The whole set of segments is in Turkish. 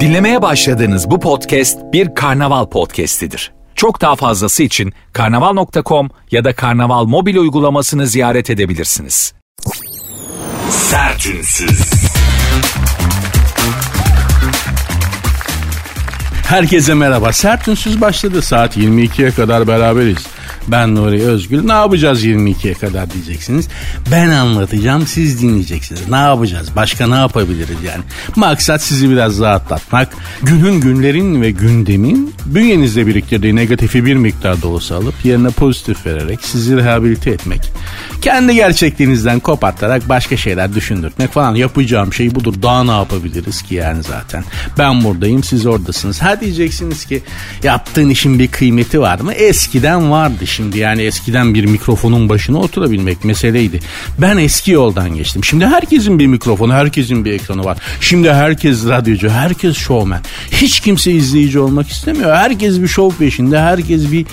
Dinlemeye başladığınız bu podcast bir karnaval podcastidir. Çok daha fazlası için karnaval.com ya da karnaval mobil uygulamasını ziyaret edebilirsiniz. Sertünsüz. Herkese merhaba. Sert Ünsüz başladı. Saat 22'ye kadar beraberiz. Ben Nuri Özgül. Ne yapacağız 22'ye kadar diyeceksiniz. Ben anlatacağım siz dinleyeceksiniz. Ne yapacağız? Başka ne yapabiliriz yani? Maksat sizi biraz rahatlatmak. Günün günlerin ve gündemin bünyenizde biriktirdiği negatifi bir miktarda olsa alıp yerine pozitif vererek sizi rehabilite etmek. Kendi gerçekliğinizden kopartarak başka şeyler düşündürtmek falan. Yapacağım şey budur. Daha ne yapabiliriz ki yani zaten. Ben buradayım siz oradasınız. Ha diyeceksiniz ki yaptığın işin bir kıymeti var mı? Eskiden vardı şimdi yani eskiden bir mikrofonun başına oturabilmek meseleydi. Ben eski yoldan geçtim. Şimdi herkesin bir mikrofonu, herkesin bir ekranı var. Şimdi herkes radyocu, herkes şovmen. Hiç kimse izleyici olmak istemiyor. Herkes bir şov peşinde, herkes bir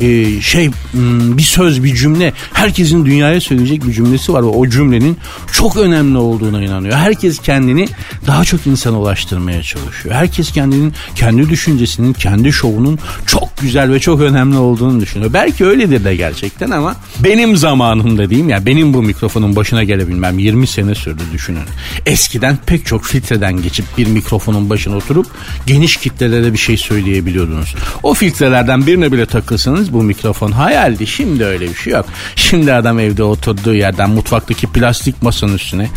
e, şey hmm, bir söz, bir cümle. Herkesin dünyaya söyleyecek bir cümlesi var ve o cümlenin çok önemli olduğuna inanıyor. Herkes kendini daha çok insana ulaştırmaya çalışıyor. Herkes kendinin kendi düşüncesinin, kendi şovunun çok güzel ve çok önemli olduğunu düşünüyor. Belki öyledir de gerçekten ama benim zamanımda diyeyim ya benim bu mikrofonun başına gelebilmem 20 sene sürdü düşünün. Eskiden pek çok filtreden geçip bir mikrofonun başına oturup geniş kitlelere bir şey söyleyebiliyordunuz. O filtrelerden birine bile takılsanız bu mikrofon hayaldi. Şimdi öyle bir şey yok. Şimdi adam evde oturduğu yerden mutfaktaki plastik masanın üstüne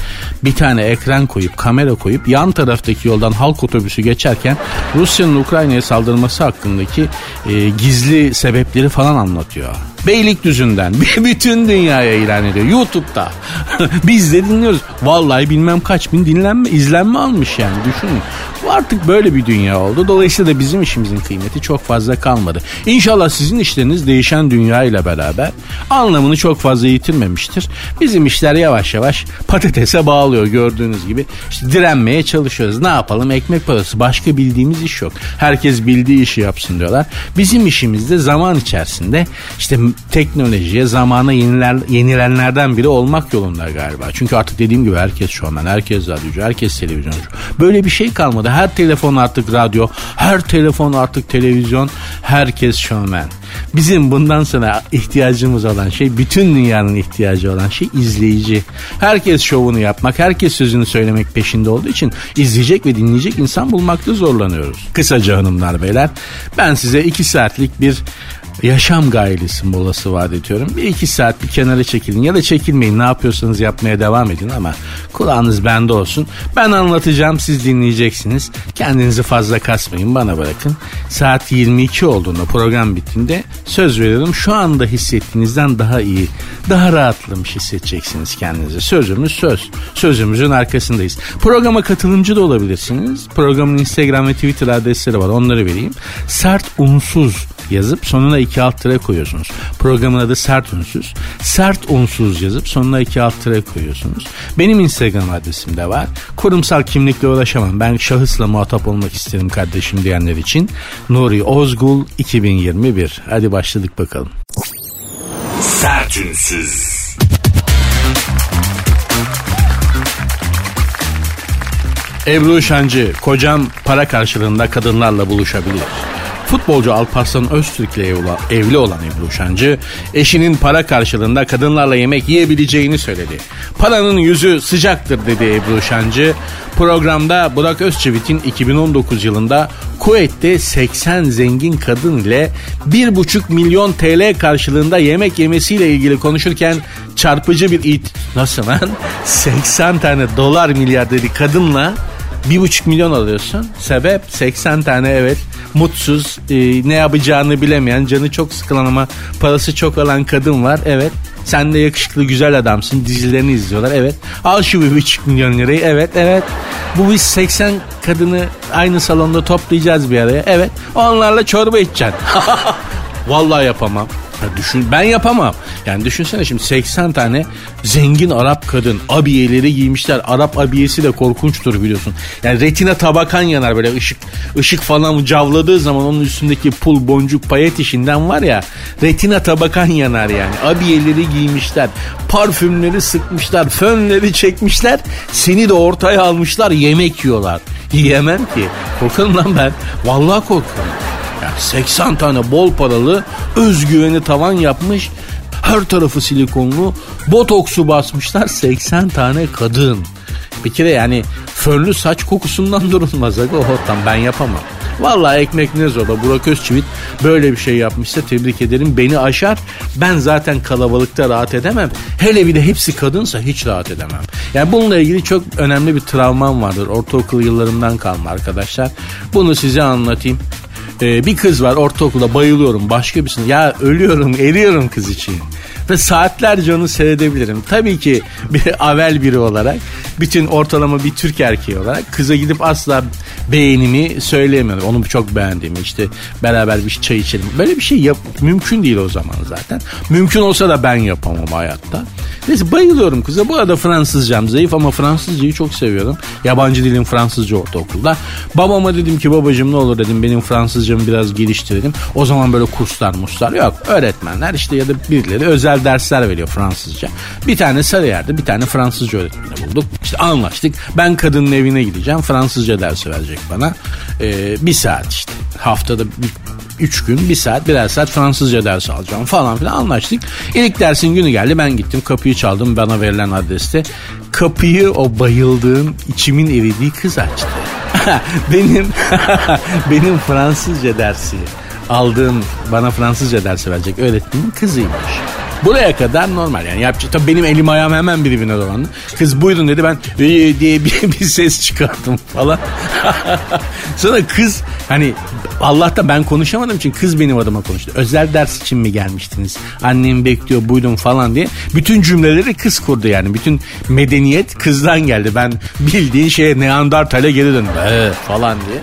bir tane ekran koyup kamera koyup yan taraftaki yoldan halk otobüsü geçerken Rusya'nın Ukrayna'ya saldırması hakkındaki e, gizli sebepleri falan anlatıyor. Beylikdüzü'nden bütün dünyaya ilan ediyor. YouTube'da. Biz de dinliyoruz. Vallahi bilmem kaç bin dinlenme, izlenme almış yani düşünün. Bu artık böyle bir dünya oldu. Dolayısıyla da bizim işimizin kıymeti çok fazla kalmadı. İnşallah sizin işleriniz değişen dünya ile beraber anlamını çok fazla yitirmemiştir. Bizim işler yavaş yavaş patatese bağlıyor gördüğünüz gibi. İşte direnmeye çalışıyoruz. Ne yapalım? Ekmek parası. Başka bildiğimiz iş yok. Herkes bildiği işi yapsın diyorlar. Bizim işimizde zaman içerisinde işte teknolojiye, zamana yeniler, yenilenlerden biri olmak yolunda galiba. Çünkü artık dediğim gibi herkes şovmen, herkes radyocu, herkes televizyoncu. Böyle bir şey kalmadı. Her telefon artık radyo, her telefon artık televizyon, herkes şovmen. Bizim bundan sonra ihtiyacımız olan şey, bütün dünyanın ihtiyacı olan şey izleyici. Herkes şovunu yapmak, herkes sözünü söylemek peşinde olduğu için izleyecek ve dinleyecek insan bulmakta zorlanıyoruz. Kısaca hanımlar beyler, ben size iki saatlik bir yaşam gailesi molası vaat ediyorum. Bir iki saat bir kenara çekilin ya da çekilmeyin ne yapıyorsanız yapmaya devam edin ama kulağınız bende olsun. Ben anlatacağım siz dinleyeceksiniz. Kendinizi fazla kasmayın bana bırakın. Saat 22 olduğunda program bittiğinde söz veriyorum şu anda hissettiğinizden daha iyi, daha rahatlamış hissedeceksiniz kendinizi. Sözümüz söz. Sözümüzün arkasındayız. Programa katılımcı da olabilirsiniz. Programın Instagram ve Twitter adresleri var onları vereyim. Sert unsuz yazıp sonuna iki alt tere koyuyorsunuz. Programın adı Sert Unsuz. Sert Unsuz yazıp sonuna iki alt tere koyuyorsunuz. Benim Instagram adresim de var. Kurumsal kimlikle ulaşamam. Ben şahısla muhatap olmak isterim kardeşim diyenler için. Nuri Ozgul 2021. Hadi başladık bakalım. Sertünsüz. Ebru Şancı, kocam para karşılığında kadınlarla buluşabilir. Futbolcu Alparslan Öztürk ile evli olan Ebru Şancı, eşinin para karşılığında kadınlarla yemek yiyebileceğini söyledi. Paranın yüzü sıcaktır dedi Ebru Şancı. Programda Burak Özçivit'in 2019 yılında Kuveyt'te 80 zengin kadın ile 1,5 milyon TL karşılığında yemek yemesiyle ilgili konuşurken çarpıcı bir it... Nasıl lan? 80 tane dolar milyar dedi kadınla bir buçuk milyon alıyorsun. Sebep 80 tane evet mutsuz e, ne yapacağını bilemeyen canı çok sıkılan ama parası çok alan kadın var. Evet sen de yakışıklı güzel adamsın dizilerini izliyorlar evet. Al şu bir buçuk milyon lirayı evet evet. Bu biz 80 kadını aynı salonda toplayacağız bir araya evet. Onlarla çorba içeceksin. Vallahi yapamam. Ya düşün ben yapamam. Yani düşünsene şimdi 80 tane zengin Arap kadın abiyeleri giymişler. Arap abiyesi de korkunçtur biliyorsun. Yani retina tabakan yanar böyle ışık ışık falan cavladığı zaman onun üstündeki pul boncuk payet işinden var ya retina tabakan yanar yani. Abiyeleri giymişler. Parfümleri sıkmışlar. Fönleri çekmişler. Seni de ortaya almışlar yemek yiyorlar. Yiyemem ki. Korkarım lan ben. Vallahi korkarım. Yani 80 tane bol paralı özgüveni tavan yapmış her tarafı silikonlu botoksu basmışlar 80 tane kadın. Bir kere yani fönlü saç kokusundan durulmaz. O ortam ben yapamam. Vallahi ekmek ne zor da Burak Özçivit böyle bir şey yapmışsa tebrik ederim. Beni aşar. Ben zaten kalabalıkta rahat edemem. Hele bir de hepsi kadınsa hiç rahat edemem. Yani bununla ilgili çok önemli bir travmam vardır. Ortaokul yıllarımdan kalma arkadaşlar. Bunu size anlatayım. Ee, bir kız var ortaokulda bayılıyorum başka birisine. Ya ölüyorum eriyorum kız için. Ve saatlerce onu seyredebilirim. Tabii ki bir avel biri olarak bütün ortalama bir Türk erkeği olarak kıza gidip asla beğenimi söyleyemiyorum. Onu çok beğendiğimi işte beraber bir çay içelim. Böyle bir şey yap mümkün değil o zaman zaten. Mümkün olsa da ben yapamam hayatta. Neyse bayılıyorum kıza. Bu arada Fransızcam zayıf ama Fransızcayı çok seviyorum. Yabancı dilim Fransızca ortaokulda. Babama dedim ki babacım ne olur dedim benim Fransızcamı biraz geliştirelim. O zaman böyle kurslar muslar yok. Öğretmenler işte ya da birileri özel dersler veriyor Fransızca. Bir tane Sarıyer'de bir tane Fransızca öğretmeni bulduk. İşte anlaştık. Ben kadının evine gideceğim. Fransızca dersi verecek bana. Ee, bir saat işte. Haftada bir, üç gün bir saat birer saat Fransızca ders alacağım falan filan anlaştık. İlk dersin günü geldi ben gittim kapıyı çaldım bana verilen adreste. Kapıyı o bayıldığım içimin eridiği kız açtı. benim benim Fransızca dersi aldığım bana Fransızca dersi verecek öğretmenin kızıymış. Buraya kadar normal yani yapacak. Tabii benim elim ayağım hemen birbirine dolandı. Kız buyurun dedi ben ee, diye bir, bir ses çıkarttım falan. Sonra kız hani Allah'ta ben konuşamadığım için kız benim adıma konuştu. Özel ders için mi gelmiştiniz? Annem bekliyor buyurun falan diye. Bütün cümleleri kız kurdu yani. Bütün medeniyet kızdan geldi. Ben bildiğin şeye Neandertal'e geri döndüm. Ee, falan diye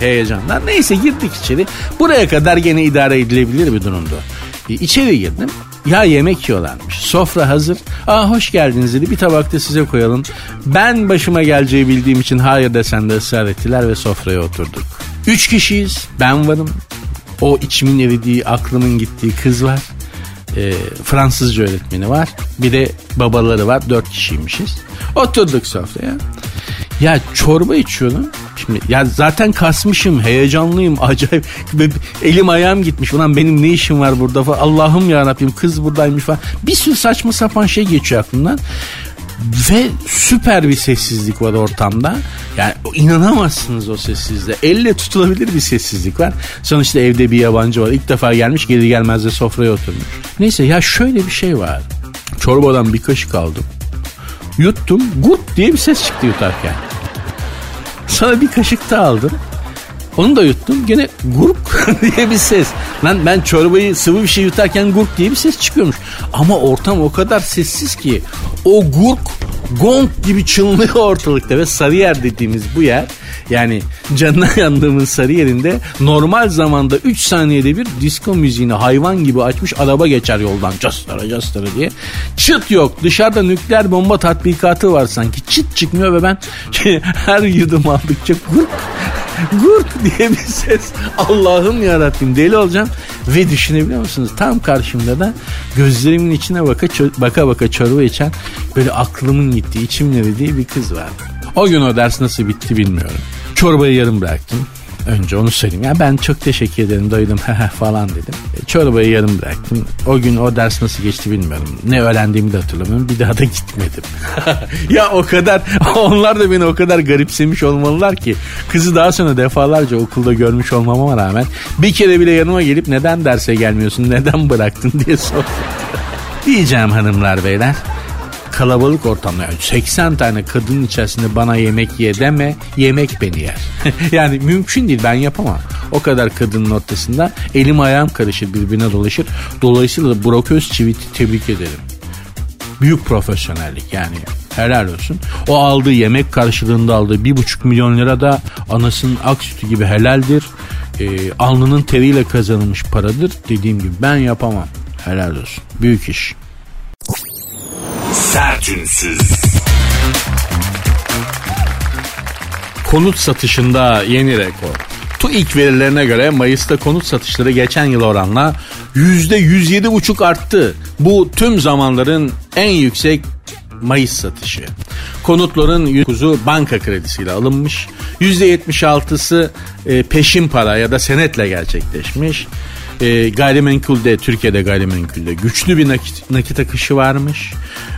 heyecandan. Neyse girdik içeri. Buraya kadar gene idare edilebilir bir durumdu. İçeri girdim. Ya yemek yiyorlarmış. Sofra hazır. Aa hoş geldiniz dedi. Bir tabakta size koyalım. Ben başıma geleceği bildiğim için hayır desen de ısrar ettiler ve sofraya oturduk. Üç kişiyiz. Ben varım. O içimin eridiği, aklımın gittiği kız var. E, Fransızca öğretmeni var. Bir de babaları var. Dört kişiymişiz. Oturduk sofraya. Ya çorba içiyordum. Şimdi ya zaten kasmışım, heyecanlıyım, acayip. Elim ayağım gitmiş. Ulan benim ne işim var burada falan. Allah'ım ya Rabbim kız buradaymış falan. Bir sürü saçma sapan şey geçiyor aklımdan. Ve süper bir sessizlik var ortamda. Yani inanamazsınız o sessizliğe. Elle tutulabilir bir sessizlik var. Sonuçta evde bir yabancı var. İlk defa gelmiş geri gelmez de sofraya oturmuş. Neyse ya şöyle bir şey var. Çorbadan bir kaşık aldım. Yuttum. Gut diye bir ses çıktı yutarken. Sonra bir kaşık da aldım. Onu da yuttum. Gene gurk diye bir ses. Lan ben çorbayı sıvı bir şey yutarken gurk diye bir ses çıkıyormuş. Ama ortam o kadar sessiz ki o gurk gong gibi çınlıyor ortalıkta ve Sarıyer dediğimiz bu yer yani canına yandığımız Sarıyer'inde normal zamanda 3 saniyede bir disco müziğini hayvan gibi açmış araba geçer yoldan castara castara diye. Çıt yok dışarıda nükleer bomba tatbikatı var sanki çıt çıkmıyor ve ben her yudum aldıkça gurk gurk diye bir ses Allah'ım yarabbim deli olacağım ve düşünebiliyor musunuz tam karşımda da gözlerimin içine baka baka baka çorba içen böyle aklımın gittiği içimin eridiği bir kız vardı. O gün o ders nasıl bitti bilmiyorum. Çorbayı yarım bıraktım. Önce onu söyleyeyim. Ya ben çok teşekkür ederim doydum falan dedim. E, çorbayı yarım bıraktım. O gün o ders nasıl geçti bilmiyorum. Ne öğrendiğimi de hatırlamıyorum. Bir daha da gitmedim. ya o kadar onlar da beni o kadar garipsemiş olmalılar ki kızı daha sonra defalarca okulda görmüş olmama rağmen bir kere bile yanıma gelip neden derse gelmiyorsun neden bıraktın diye sordu. Diyeceğim hanımlar beyler kalabalık ortamda yani 80 tane kadının içerisinde bana yemek ye deme yemek beni yer. yani mümkün değil ben yapamam. O kadar kadının ortasında elim ayağım karışır birbirine dolaşır. Dolayısıyla da Burak Özçivit'i tebrik ederim. Büyük profesyonellik yani helal olsun. O aldığı yemek karşılığında aldığı bir buçuk milyon lira da anasının ak sütü gibi helaldir. Ee, alnının teriyle kazanılmış paradır. Dediğim gibi ben yapamam. Helal olsun. Büyük iş. Sertünsüz. Konut satışında yeni rekor. TÜİK verilerine göre Mayıs'ta konut satışları geçen yıl oranla %107,5 arttı. Bu tüm zamanların en yüksek Mayıs satışı. Konutların %9'u banka kredisiyle alınmış. %76'sı e, peşin para ya da senetle gerçekleşmiş. E, gayrimenkulde, Türkiye'de gayrimenkulde güçlü bir nakit, nakit akışı varmış.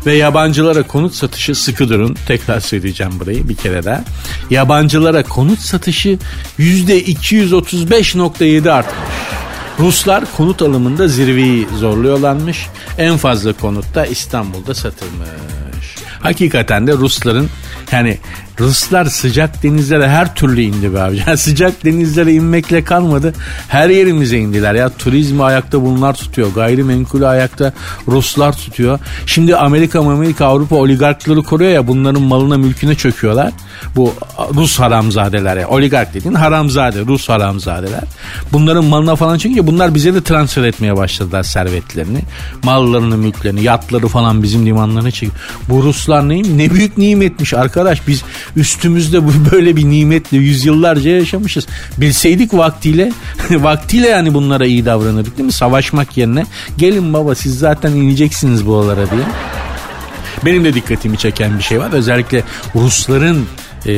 Ve yabancılara konut satışı sıkı durun. Tekrar söyleyeceğim burayı bir kere daha. Yabancılara konut satışı %235.7 artmış. Ruslar konut alımında zirveyi zorluyorlarmış. En fazla konut da İstanbul'da satılmış. Hakikaten de Rusların yani Ruslar sıcak denizlere her türlü indi be abi. Yani sıcak denizlere inmekle kalmadı. Her yerimize indiler ya. Turizmi ayakta bunlar tutuyor. Gayrimenkulü ayakta Ruslar tutuyor. Şimdi Amerika, Amerika, Avrupa oligarkları koruyor ya bunların malına mülküne çöküyorlar. Bu Rus haramzadeler ya. Oligark dediğin haramzade, Rus haramzadeler. Bunların malına falan çekince bunlar bize de transfer etmeye başladılar servetlerini. Mallarını, mülklerini, yatları falan bizim limanlarına çekiyor. Bu Ruslar neyim? Ne büyük nimetmiş arkadaş. Biz üstümüzde bu böyle bir nimetle yüzyıllarca yaşamışız. Bilseydik vaktiyle vaktiyle yani bunlara iyi davranırdık değil mi? Savaşmak yerine gelin baba siz zaten ineceksiniz buralara diye. Benim de dikkatimi çeken bir şey var. Özellikle Rusların e,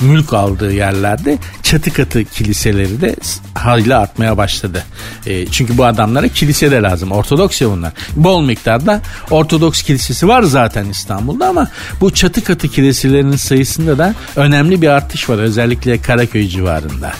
mülk aldığı yerlerde çatı katı kiliseleri de hayli artmaya başladı. E, çünkü bu adamlara kilise de lazım. Ortodoks ya bunlar. Bol miktarda Ortodoks kilisesi var zaten İstanbul'da ama bu çatı katı kiliselerinin sayısında da önemli bir artış var. Özellikle Karaköy civarında.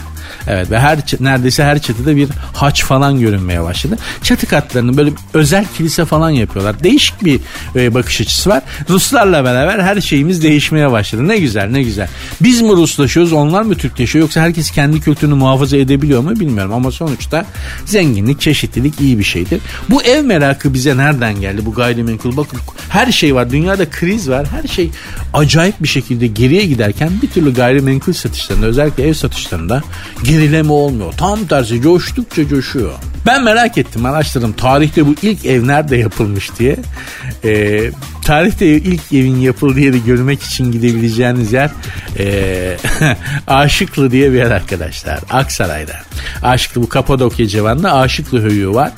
Evet ve her neredeyse her çatıda bir haç falan görünmeye başladı. Çatı katlarını böyle özel kilise falan yapıyorlar. Değişik bir e, bakış açısı var. Ruslarla beraber her şeyimiz değişmeye başladı. Ne güzel ne güzel. Biz mi Ruslaşıyoruz onlar mı Türkleşiyor yoksa herkes kendi kültürünü muhafaza edebiliyor mu bilmiyorum. Ama sonuçta zenginlik çeşitlilik iyi bir şeydir. Bu ev merakı bize nereden geldi bu gayrimenkul? Bakın her şey var dünyada kriz var her şey acayip bir şekilde geriye giderken bir türlü gayrimenkul satışlarında özellikle ev satışlarında gerileme olmuyor. Tam tersi coştukça coşuyor. Ben merak ettim araştırdım tarihte bu ilk ev nerede yapılmış diye. Ee, tarihte ilk evin yapıldığı yeri görmek için gidebileceğiniz yer e, Aşıklı diye bir yer arkadaşlar. Aksaray'da. Aşıklı bu Kapadokya civarında Aşıklı höyüğü var.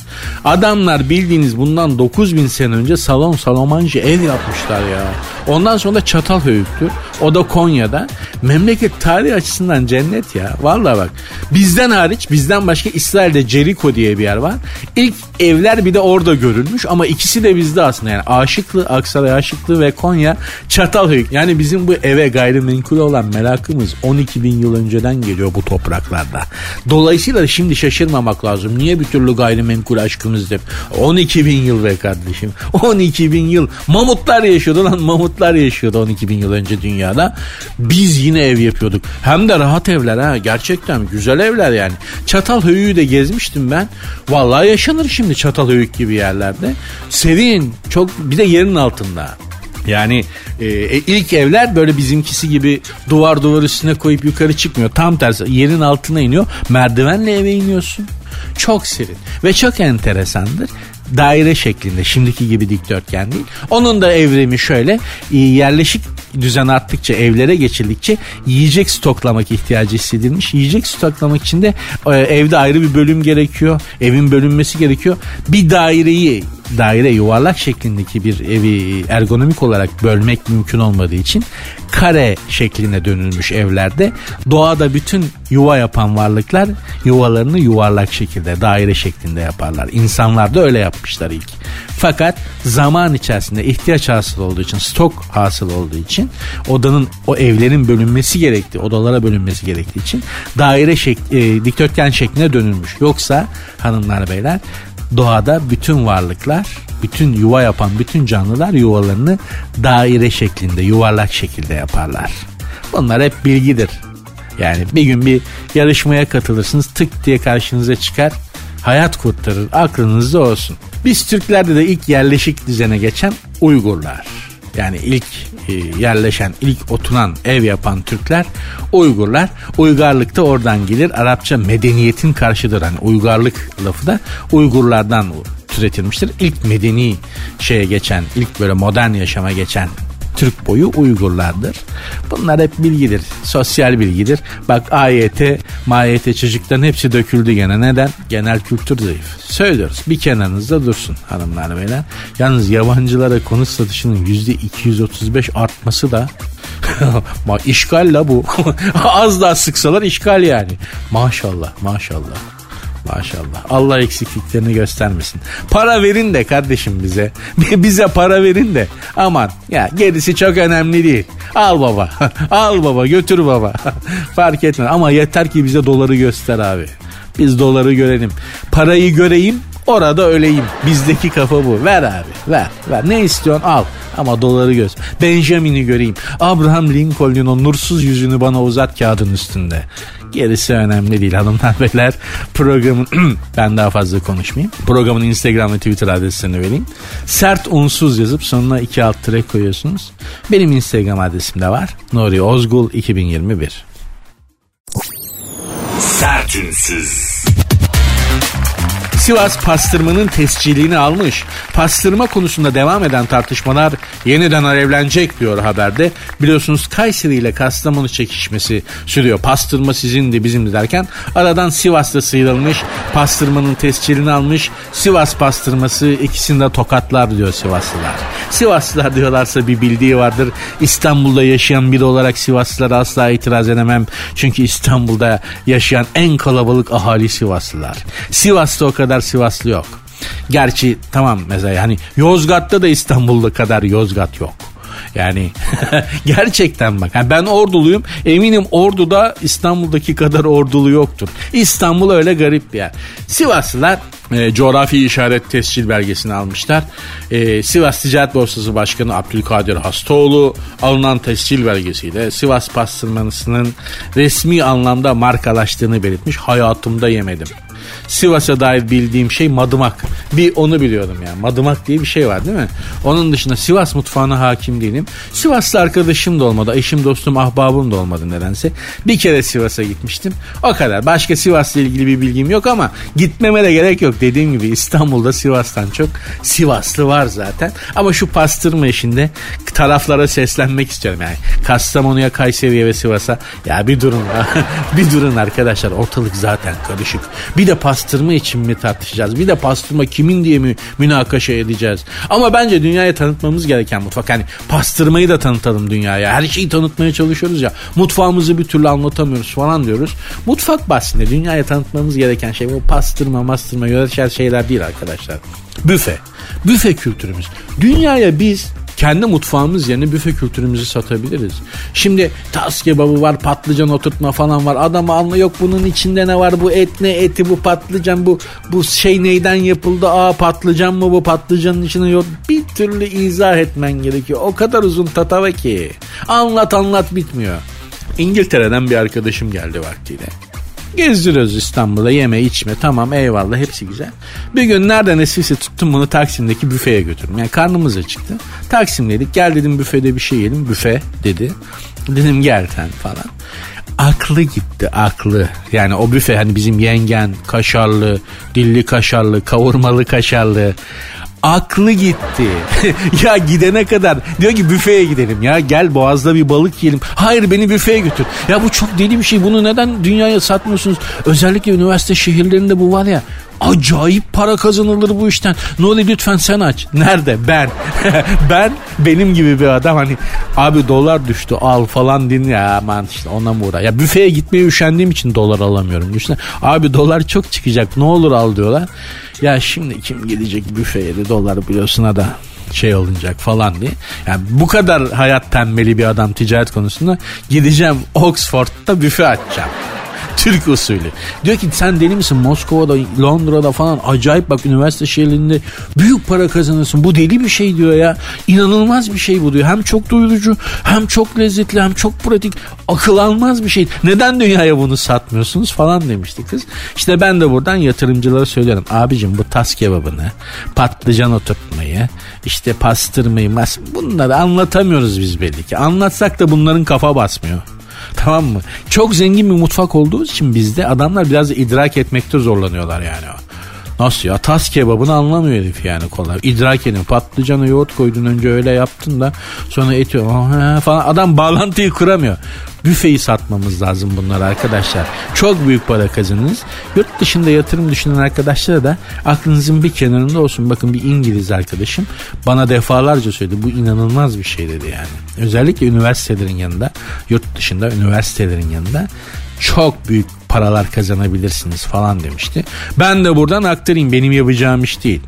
Adamlar bildiğiniz bundan 9000 sene önce salon salomancı ev yapmışlar ya. Ondan sonra da Çatal höyüktür. O da Konya'da. Memleket tarihi açısından cennet ya. Vallahi bak bizden hariç bizden başka İsrail'de Jericho diye bir yer var. İlk evler bir de orada görülmüş ama ikisi de bizde aslında yani Aşıklı, Aksaray Aşıklı ve Konya Çatalhöyük. Yani bizim bu eve gayrimenkul olan merakımız 12 bin yıl önceden geliyor bu topraklarda. Dolayısıyla şimdi şaşırmamak lazım. Niye bir türlü gayrimenkul aşkımız hep? 12 bin yıl be kardeşim. 12 bin yıl. Mamutlar yaşıyordu lan mamutlar yaşıyordu 12 bin yıl önce dünyada. Biz yine ev yapıyorduk. Hem de rahat evler ha gerçekten güzel evler yani. Çatalhöyük'ü de gezmiştim ben. Vallahi yaşanır şimdi Çatalhöyük gibi yerlerde. Serin çok bir de yerin altında. Yani e, e, ilk evler böyle bizimkisi gibi duvar duvar üstüne koyup yukarı çıkmıyor. Tam tersi yerin altına iniyor. Merdivenle eve iniyorsun. Çok serin ve çok enteresandır daire şeklinde şimdiki gibi dikdörtgen değil. Onun da evrimi şöyle e, yerleşik düzen arttıkça evlere geçildikçe yiyecek stoklamak ihtiyacı hissedilmiş. Yiyecek stoklamak için de e, evde ayrı bir bölüm gerekiyor. Evin bölünmesi gerekiyor. Bir daireyi daire yuvarlak şeklindeki bir evi ergonomik olarak bölmek mümkün olmadığı için kare şekline dönülmüş evlerde doğada bütün yuva yapan varlıklar yuvalarını yuvarlak şekilde daire şeklinde yaparlar. İnsanlar da öyle yapmışlar ilk. Fakat zaman içerisinde ihtiyaç hasıl olduğu için stok hasıl olduğu için odanın o evlerin bölünmesi gerektiği odalara bölünmesi gerektiği için daire şek e, dikdörtgen şekline dönülmüş. Yoksa hanımlar beyler doğada bütün varlıklar, bütün yuva yapan bütün canlılar yuvalarını daire şeklinde, yuvarlak şekilde yaparlar. Bunlar hep bilgidir. Yani bir gün bir yarışmaya katılırsınız tık diye karşınıza çıkar hayat kurtarır aklınızda olsun. Biz Türklerde de ilk yerleşik düzene geçen Uygurlar. Yani ilk yerleşen, ilk oturan, ev yapan Türkler Uygurlar. Uygarlık da oradan gelir. Arapça medeniyetin karşıdır. Hani uygarlık lafı da Uygurlardan türetilmiştir. İlk medeni şeye geçen, ilk böyle modern yaşama geçen Türk boyu Uygurlardır. Bunlar hep bilgidir. Sosyal bilgidir. Bak AYT, MAYT çocukların hepsi döküldü gene. Neden? Genel kültür zayıf. Söylüyoruz. Bir kenarınızda dursun hanımlar beyler. Yalnız yabancılara konut satışının %235 artması da işgal la bu. Az daha sıksalar işgal yani. Maşallah maşallah. Maşallah. Allah eksikliklerini göstermesin. Para verin de kardeşim bize. bize para verin de. Aman ya gerisi çok önemli değil. Al baba. Al baba götür baba. Fark etmez ama yeter ki bize doları göster abi. Biz doları görelim. Parayı göreyim orada öleyim. Bizdeki kafa bu. Ver abi ver ver. Ne istiyorsun al. Ama doları göz. Benjamin'i göreyim. Abraham Lincoln'un o nursuz yüzünü bana uzat kağıdın üstünde. Gerisi önemli değil hanımlar beyler. Programın ben daha fazla konuşmayayım. Programın Instagram ve Twitter adreslerini vereyim. Sert unsuz yazıp sonuna iki alt tire koyuyorsunuz. Benim Instagram adresim de var. Nuri Ozgul 2021. Sert unsuz. Sivas pastırmanın tescilini almış. Pastırma konusunda devam eden tartışmalar yeniden alevlenecek diyor haberde. Biliyorsunuz Kayseri ile Kastamonu çekişmesi sürüyor. Pastırma sizindi bizimdi derken aradan Sivas'ta sıyrılmış. Pastırmanın tescilini almış. Sivas pastırması ikisinde tokatlar diyor Sivaslılar. Sivaslılar diyorlarsa bir bildiği vardır. İstanbul'da yaşayan biri olarak Sivaslılara asla itiraz edemem. Çünkü İstanbul'da yaşayan en kalabalık ahali Sivaslılar. Sivas'ta o kadar Sivaslı yok. Gerçi tamam mesela hani Yozgat'ta da İstanbul'da kadar Yozgat yok. Yani gerçekten bak. Yani ben orduluyum. Eminim orduda İstanbul'daki kadar ordulu yoktur. İstanbul öyle garip bir yer. Sivaslılar e, coğrafi işaret tescil belgesini almışlar. E, Sivas Ticaret Borsası Başkanı Abdülkadir Hastoğlu alınan tescil belgesiyle Sivas pastırmasının resmi anlamda markalaştığını belirtmiş. Hayatımda yemedim. Sivas'a dair bildiğim şey madımak. Bir onu biliyordum yani. Madımak diye bir şey var değil mi? Onun dışında Sivas mutfağına hakim değilim. Sivaslı arkadaşım da olmadı. Eşim, dostum, ahbabım da olmadı nedense. Bir kere Sivas'a gitmiştim. O kadar. Başka Sivas'la ilgili bir bilgim yok ama gitmeme de gerek yok. Dediğim gibi İstanbul'da Sivas'tan çok Sivaslı var zaten. Ama şu pastırma işinde taraflara seslenmek istiyorum yani. Kastamonu'ya, Kayseri'ye ve Sivas'a ya bir durun bir durun arkadaşlar ortalık zaten karışık. Bir de pastırma için mi tartışacağız? Bir de pastırma kimin diye mi münakaşa edeceğiz? Ama bence dünyaya tanıtmamız gereken mutfak. Hani pastırmayı da tanıtalım dünyaya. Her şeyi tanıtmaya çalışıyoruz ya. Mutfağımızı bir türlü anlatamıyoruz falan diyoruz. Mutfak bahsinde dünyaya tanıtmamız gereken şey bu pastırma, mastırma, yöresel şeyler değil arkadaşlar. Büfe. Büfe kültürümüz. Dünyaya biz kendi mutfağımız yerine büfe kültürümüzü satabiliriz. Şimdi tas kebabı var, patlıcan oturtma falan var. Adam anla yok bunun içinde ne var? Bu et ne eti bu patlıcan bu bu şey neyden yapıldı? Aa patlıcan mı bu patlıcanın içinde yok. Bir türlü izah etmen gerekiyor. O kadar uzun tatava ki. Anlat anlat bitmiyor. İngiltere'den bir arkadaşım geldi vaktiyle. Gezdiriyoruz İstanbul'da yeme içme tamam eyvallah hepsi güzel. Bir gün nereden esirse tuttum bunu Taksim'deki büfeye götürdüm. Yani karnımız acıktı. Taksim'deydik gel dedim büfede bir şey yiyelim. Büfe dedi. Dedim gel sen falan. Aklı gitti aklı. Yani o büfe hani bizim yengen kaşarlı, dilli kaşarlı, kavurmalı kaşarlı aklı gitti. ya gidene kadar diyor ki büfeye gidelim ya gel boğazda bir balık yiyelim. Hayır beni büfeye götür. Ya bu çok deli bir şey bunu neden dünyaya satmıyorsunuz? Özellikle üniversite şehirlerinde bu var ya acayip para kazanılır bu işten. Olur lütfen sen aç. Nerede? Ben. ben benim gibi bir adam hani abi dolar düştü al falan din ya aman işte ondan mı uğra. Ya büfeye gitmeye üşendiğim için dolar alamıyorum. Düşünsene abi dolar çok çıkacak ne olur al diyorlar. Ya şimdi kim gidecek büfeye de dolar biliyorsun da şey olunacak falan diye. Yani bu kadar hayat tembeli bir adam ticaret konusunda gideceğim Oxford'da büfe açacağım. Türk usulü. Diyor ki sen deli misin Moskova'da Londra'da falan acayip bak üniversite şehirlerinde büyük para kazanırsın. Bu deli bir şey diyor ya. İnanılmaz bir şey bu diyor. Hem çok doyurucu hem çok lezzetli hem çok pratik. Akıl almaz bir şey. Neden dünyaya bunu satmıyorsunuz falan demişti kız. İşte ben de buradan yatırımcılara söylüyorum. Abicim bu tas kebabını, patlıcan oturtmayı, işte pastırmayı, mas bunları anlatamıyoruz biz belli ki. Anlatsak da bunların kafa basmıyor. Tamam mı? Çok zengin bir mutfak olduğu için bizde adamlar biraz idrak etmekte zorlanıyorlar yani. Nasıl ya? Tas kebabını anlamıyor herif yani kolay. İdrak edin. Patlıcanı yoğurt koydun önce öyle yaptın da sonra eti falan. Adam bağlantıyı kuramıyor. Büfeyi satmamız lazım bunlar arkadaşlar. Çok büyük para kazanınız. Yurt dışında yatırım düşünen arkadaşlara da aklınızın bir kenarında olsun. Bakın bir İngiliz arkadaşım bana defalarca söyledi. Bu inanılmaz bir şey dedi yani. Özellikle üniversitelerin yanında, yurt dışında üniversitelerin yanında çok büyük paralar kazanabilirsiniz falan demişti. Ben de buradan aktarayım benim yapacağım iş değil.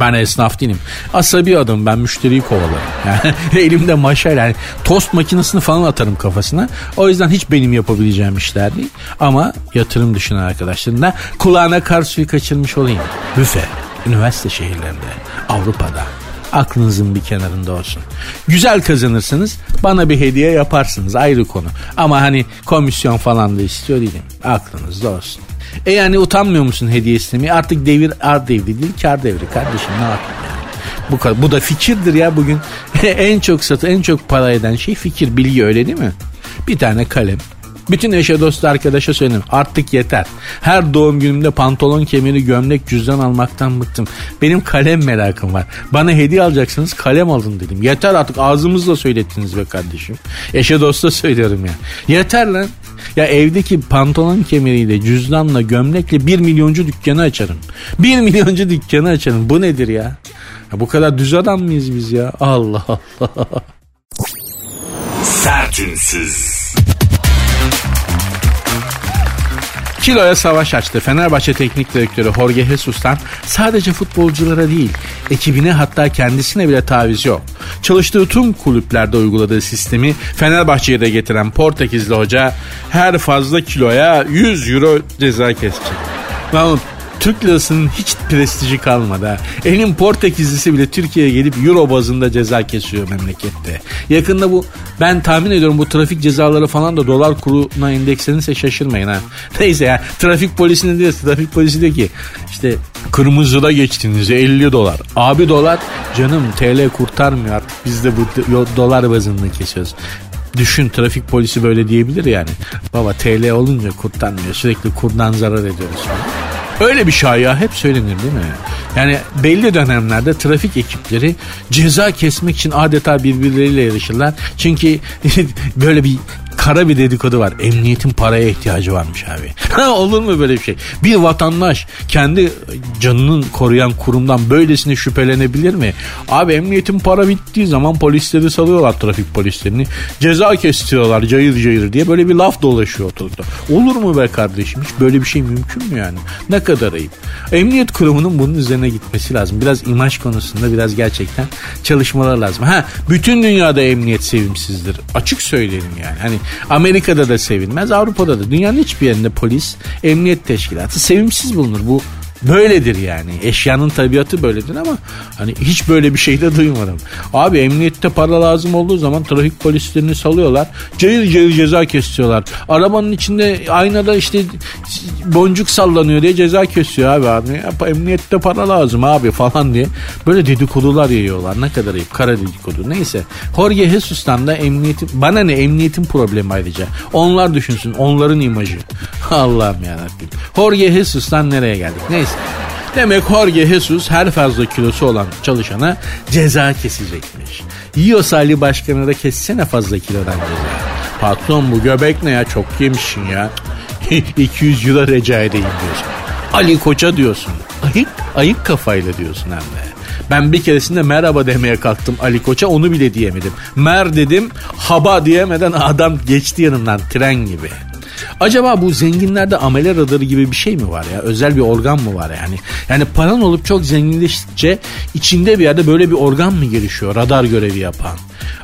Ben esnaf değilim. Asabi adam ben müşteriyi kovalarım. Yani elimde maşayla yani tost makinesini falan atarım kafasına. O yüzden hiç benim yapabileceğim işler değil. Ama yatırım düşünen arkadaşların da kulağına kar suyu kaçırmış olayım. Büfe, üniversite şehirlerinde, Avrupa'da, aklınızın bir kenarında olsun. Güzel kazanırsınız bana bir hediye yaparsınız ayrı konu. Ama hani komisyon falan da istiyor değilim. Aklınızda olsun. E yani utanmıyor musun hediye istemeye? Artık devir ar devri değil kar devri kardeşim ne yapayım yani. Bu, bu da fikirdir ya bugün. en çok satı en çok para eden şey fikir bilgi öyle değil mi? Bir tane kalem bütün eşe dost arkadaşa söyledim artık yeter. Her doğum günümde pantolon kemeri gömlek cüzdan almaktan bıktım. Benim kalem merakım var. Bana hediye alacaksınız kalem alın dedim. Yeter artık ağzımızla söylettiniz be kardeşim. Eşe dosta söylüyorum ya. Yeter lan. Ya evdeki pantolon kemeriyle, cüzdanla, gömlekle bir milyoncu dükkanı açarım. Bir milyoncu dükkanı açarım. Bu nedir ya? ya bu kadar düz adam mıyız biz ya? Allah Allah. Sertünsüz. Kiloya savaş açtı. Fenerbahçe Teknik Direktörü Jorge Jesus'tan sadece futbolculara değil, ekibine hatta kendisine bile taviz yok. Çalıştığı tüm kulüplerde uyguladığı sistemi Fenerbahçe'ye de getiren Portekizli hoca her fazla kiloya 100 euro ceza kesecek. Lan Türk lirasının hiç prestiji kalmadı ha. Elin Portekizlisi bile Türkiye'ye gelip euro bazında ceza kesiyor memlekette. Yakında bu ben tahmin ediyorum bu trafik cezaları falan da dolar kuruna endekslenirse şaşırmayın ha. Neyse ya trafik polisine diyor trafik polisi diyor ki işte kırmızıda geçtiğinizde 50 dolar. Abi dolar canım TL kurtarmıyor artık biz de bu dolar bazında kesiyoruz. Düşün trafik polisi böyle diyebilir yani. Baba TL olunca kurtarmıyor sürekli kurdan zarar ediyoruz falan. Öyle bir şaya hep söylenir değil mi? Yani belli dönemlerde trafik ekipleri ceza kesmek için adeta birbirleriyle yarışırlar. Çünkü böyle bir kara bir dedikodu var. Emniyetin paraya ihtiyacı varmış abi. Olur mu böyle bir şey? Bir vatandaş kendi canının koruyan kurumdan böylesine şüphelenebilir mi? Abi emniyetin para bittiği zaman polisleri salıyorlar trafik polislerini. Ceza kestiriyorlar cayır cayır diye böyle bir laf dolaşıyor ortalıkta. Olur mu be kardeşim? Hiç böyle bir şey mümkün mü yani? Ne kadar ayıp. Emniyet kurumunun bunun üzerine gitmesi lazım. Biraz imaj konusunda biraz gerçekten çalışmalar lazım. Ha bütün dünyada emniyet sevimsizdir. Açık söyleyelim yani. Hani Amerika'da da sevilmez, Avrupa'da da. Dünyanın hiçbir yerinde polis, emniyet teşkilatı sevimsiz bulunur. Bu Böyledir yani. Eşyanın tabiatı böyledir ama hani hiç böyle bir şey de duymadım. Abi emniyette para lazım olduğu zaman trafik polislerini salıyorlar. Cayır cayır ceza kesiyorlar. Arabanın içinde aynada işte boncuk sallanıyor diye ceza kesiyor abi. abi. Emniyette para lazım abi falan diye. Böyle dedikodular yayıyorlar. Ne kadar ayıp. Kara dedikodu. Neyse. Jorge Jesus'tan da emniyetin bana ne emniyetin problemi ayrıca. Onlar düşünsün. Onların imajı. Allah'ım yarabbim. Jorge Jesus'tan nereye geldik? Neyse Neyse. Demek Jorge Jesus her fazla kilosu olan çalışana ceza kesecekmiş. Yiyorsa Ali Başkanı da kessene fazla kilodan ceza. Patron bu göbek ne ya çok yemişsin ya. 200 euro rica edeyim diyorsun. Ali Koç'a diyorsun. Ayık, ayık kafayla diyorsun hem de. Ben bir keresinde merhaba demeye kalktım Ali Koç'a onu bile diyemedim. Mer dedim haba diyemeden adam geçti yanımdan tren gibi. Acaba bu zenginlerde amele radarı gibi bir şey mi var ya? Özel bir organ mı var yani? Yani paran olup çok zenginleştikçe içinde bir yerde böyle bir organ mı gelişiyor radar görevi yapan?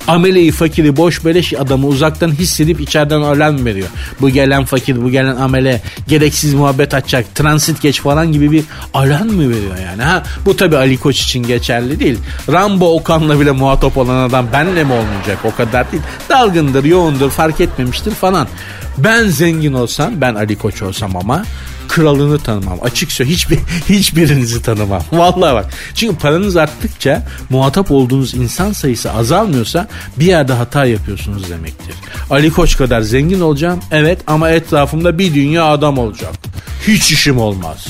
Ameleyi fakiri boş beleş adamı uzaktan hissedip içeriden alarm veriyor. Bu gelen fakir bu gelen amele gereksiz muhabbet açacak transit geç falan gibi bir alarm mı veriyor yani? Ha bu tabi Ali Koç için geçerli değil. Rambo Okan'la bile muhatap olan adam benle mi olmayacak o kadar değil. Dalgındır yoğundur fark etmemiştir falan. Ben zengin olsam ben Ali Koç olsam ama kralını tanımam. Açık söyle hiçbir, hiçbirinizi tanımam. Vallahi bak. Çünkü paranız arttıkça muhatap olduğunuz insan sayısı azalmıyorsa bir yerde hata yapıyorsunuz demektir. Ali Koç kadar zengin olacağım evet ama etrafımda bir dünya adam olacak. Hiç işim olmaz.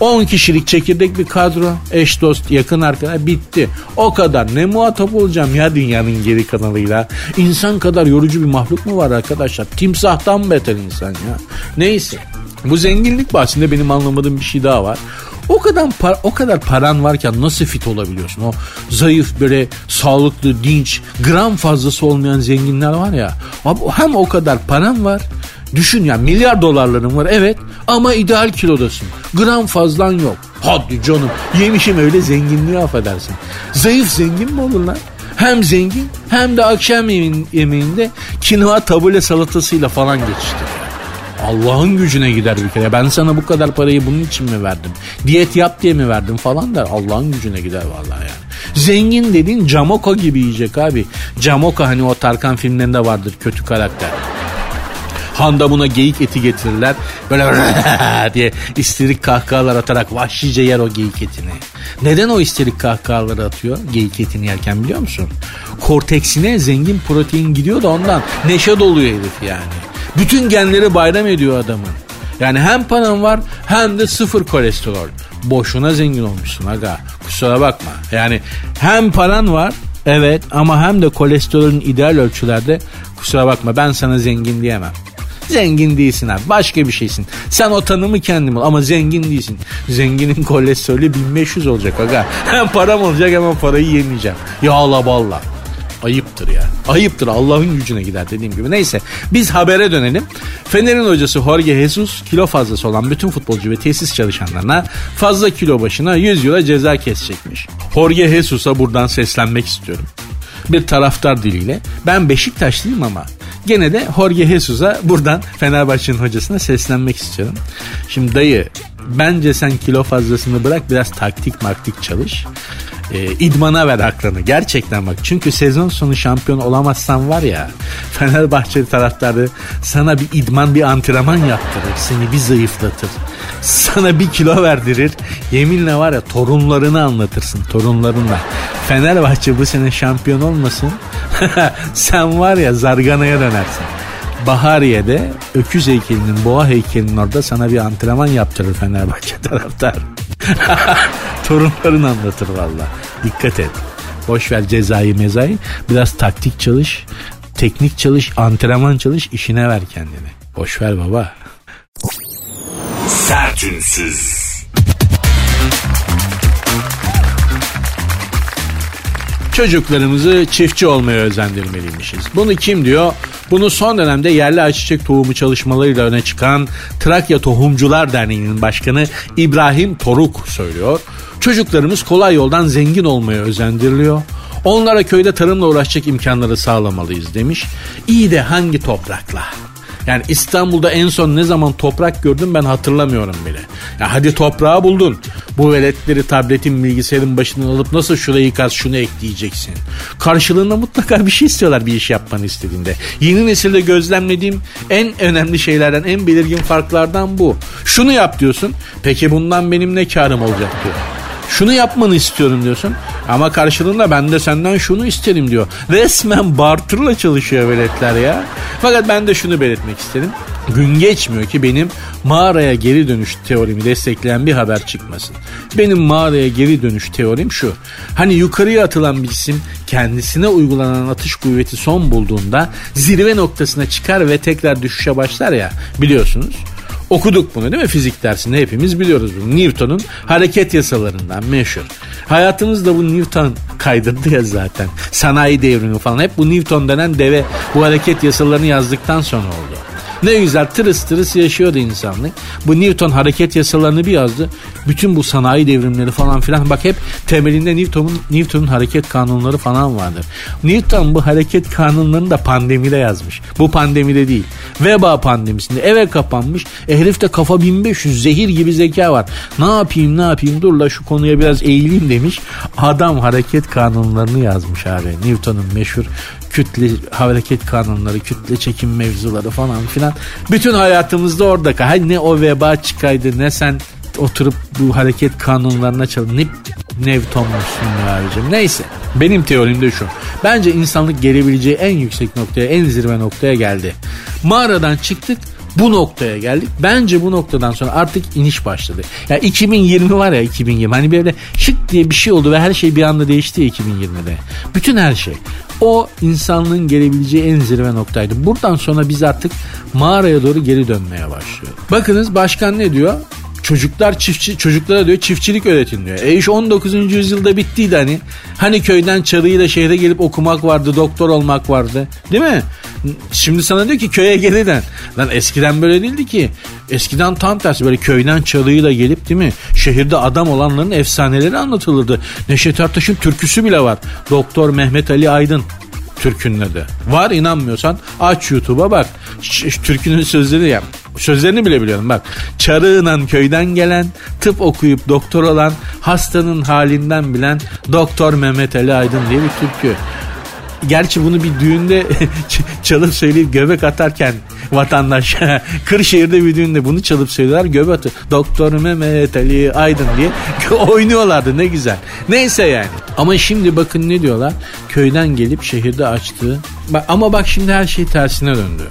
10 kişilik çekirdek bir kadro. Eş dost yakın arkadaş bitti. O kadar. Ne muhatap olacağım ya dünyanın geri kanalıyla. İnsan kadar yorucu bir mahluk mu var arkadaşlar? Timsahtan beter insan ya. Neyse. Bu zenginlik bahsinde benim anlamadığım bir şey daha var. O kadar par o kadar paran varken nasıl fit olabiliyorsun? O zayıf böyle sağlıklı, dinç, gram fazlası olmayan zenginler var ya. Hem o kadar paran var. Düşün ya milyar dolarların var evet ama ideal kilodasın. Gram fazlan yok. Hadi canım yemişim öyle zenginliği affedersin. Zayıf zengin mi olur lan? Hem zengin hem de akşam yemeğinde kinoa tabule salatasıyla falan geçti. Allah'ın gücüne gider bir kere. Ben sana bu kadar parayı bunun için mi verdim? Diyet yap diye mi verdim falan der. Allah'ın gücüne gider vallahi yani. Zengin dediğin Camoka gibi yiyecek abi. Camoka hani o Tarkan filmlerinde vardır kötü karakter. Handa buna geyik eti getirirler. Böyle diye isterik kahkahalar atarak vahşice yer o geyik etini. Neden o isterik kahkahaları atıyor geyik etini yerken biliyor musun? Korteksine zengin protein gidiyor da ondan neşe doluyor herif yani. Bütün genleri bayram ediyor adamın. Yani hem paran var hem de sıfır kolesterol. Boşuna zengin olmuşsun aga. Kusura bakma. Yani hem paran var evet ama hem de kolesterolün ideal ölçülerde kusura bakma ben sana zengin diyemem. Zengin değilsin abi. Başka bir şeysin. Sen o tanımı kendin bul ama zengin değilsin. Zenginin kolesterolü 1500 olacak aga. Hem param olacak ama parayı yemeyeceğim. Yağla balla. Ayıptır ya. Ayıptır Allah'ın gücüne gider dediğim gibi. Neyse biz habere dönelim. Fener'in hocası Jorge Jesus kilo fazlası olan bütün futbolcu ve tesis çalışanlarına fazla kilo başına 100 euro ceza kesecekmiş. Jorge Jesus'a buradan seslenmek istiyorum. Bir taraftar diliyle ben Beşiktaşlıyım ama gene de Jorge Jesus'a buradan Fenerbahçe'nin hocasına seslenmek istiyorum. Şimdi dayı bence sen kilo fazlasını bırak biraz taktik maktik çalış e, idmana ver aklını. Gerçekten bak. Çünkü sezon sonu şampiyon olamazsan var ya Fenerbahçe taraftarı sana bir idman bir antrenman yaptırır. Seni bir zayıflatır. Sana bir kilo verdirir. Yeminle var ya torunlarını anlatırsın. Torunlarınla. Fenerbahçe bu sene şampiyon olmasın. Sen var ya zarganaya dönersin. Bahariye'de öküz heykelinin boğa heykelinin orada sana bir antrenman yaptırır Fenerbahçe taraftar. Torunların anlatır valla. Dikkat et. Boş ver cezayı mezayı. Biraz taktik çalış. Teknik çalış. Antrenman çalış. işine ver kendini. Boş ver baba. Sertünsüz. Çocuklarımızı çiftçi olmaya özendirmeliymişiz. Bunu kim diyor? Bunu son dönemde yerli ayçiçek tohumu çalışmalarıyla öne çıkan Trakya Tohumcular Derneği'nin başkanı İbrahim Toruk söylüyor. Çocuklarımız kolay yoldan zengin olmaya özendiriliyor. Onlara köyde tarımla uğraşacak imkanları sağlamalıyız demiş. İyi de hangi toprakla? Yani İstanbul'da en son ne zaman toprak gördüm ben hatırlamıyorum bile. Ya hadi toprağı buldun. Bu veletleri tabletin bilgisayarın başından alıp nasıl şurayı kaz şunu ekleyeceksin. Karşılığında mutlaka bir şey istiyorlar bir iş yapmanı istediğinde. Yeni nesilde gözlemlediğim en önemli şeylerden en belirgin farklardan bu. Şunu yap diyorsun. Peki bundan benim ne karım olacak diyor. Şunu yapmanı istiyorum diyorsun. Ama karşılığında ben de senden şunu isterim diyor. Resmen barterla çalışıyor veletler ya. Fakat ben de şunu belirtmek isterim. Gün geçmiyor ki benim mağaraya geri dönüş teorimi destekleyen bir haber çıkmasın. Benim mağaraya geri dönüş teorim şu. Hani yukarıya atılan bir cisim kendisine uygulanan atış kuvveti son bulduğunda zirve noktasına çıkar ve tekrar düşüşe başlar ya biliyorsunuz. Okuduk bunu değil mi fizik dersinde hepimiz biliyoruz bunu. Newton'un hareket yasalarından meşhur. Hayatımızda bu Newton kaydırdı ya zaten. Sanayi devrimi falan hep bu Newton denen deve bu hareket yasalarını yazdıktan sonra oldu. Ne güzel tırıs tırıs yaşıyordu insanlık. Bu Newton hareket yasalarını bir yazdı. Bütün bu sanayi devrimleri falan filan bak hep temelinde Newton'un Newton'un hareket kanunları falan vardır. Newton bu hareket kanunlarını da pandemide yazmış. Bu pandemide değil. Veba pandemisinde eve kapanmış. E herifte kafa 1500 zehir gibi zeka var. Ne yapayım ne yapayım dur la şu konuya biraz eğileyim demiş. Adam hareket kanunlarını yazmış abi. Newton'un meşhur kütle hareket kanunları, kütle çekim mevzuları falan filan. Bütün hayatımızda orada. Hay ne o veba çıkaydı ne sen oturup bu hareket kanunlarına çalın. Ne Newton'muşsun abicim. Neyse. Benim teorim de şu. Bence insanlık gelebileceği en yüksek noktaya, en zirve noktaya geldi. Mağaradan çıktık, Bu noktaya geldik. Bence bu noktadan sonra artık iniş başladı. Ya yani 2020 var ya 2020 hani böyle şık diye bir şey oldu ve her şey bir anda değişti 2020'de. Bütün her şey. O insanlığın gelebileceği en zirve noktaydı. Buradan sonra biz artık mağaraya doğru geri dönmeye başlıyor. Bakınız başkan ne diyor? Çocuklar çiftçi çocuklara diyor çiftçilik öğretin diyor. E iş 19. yüzyılda bittiydi hani. Hani köyden çarıyla şehre gelip okumak vardı, doktor olmak vardı. Değil mi? Şimdi sana diyor ki köye geliden. Lan eskiden böyle değildi ki. Eskiden tam tersi böyle köyden çalıyla gelip değil mi? Şehirde adam olanların efsaneleri anlatılırdı. Neşet Ertaş'ın türküsü bile var. Doktor Mehmet Ali Aydın türkünün adı. Var inanmıyorsan aç YouTube'a bak. Türkünün sözleri ya. Sözlerini bile biliyorum bak. Çarığınan köyden gelen, tıp okuyup doktor olan, hastanın halinden bilen Doktor Mehmet Ali Aydın diye bir türkü. Gerçi bunu bir düğünde çalıp söyleyip göbek atarken vatandaş Kırşehir'de bir düğünde bunu çalıp söylüyorlar göbek atıyor. Doktor Mehmet Ali Aydın diye oynuyorlardı ne güzel. Neyse yani. Ama şimdi bakın ne diyorlar? Köyden gelip şehirde açtığı ama bak şimdi her şey tersine döndü.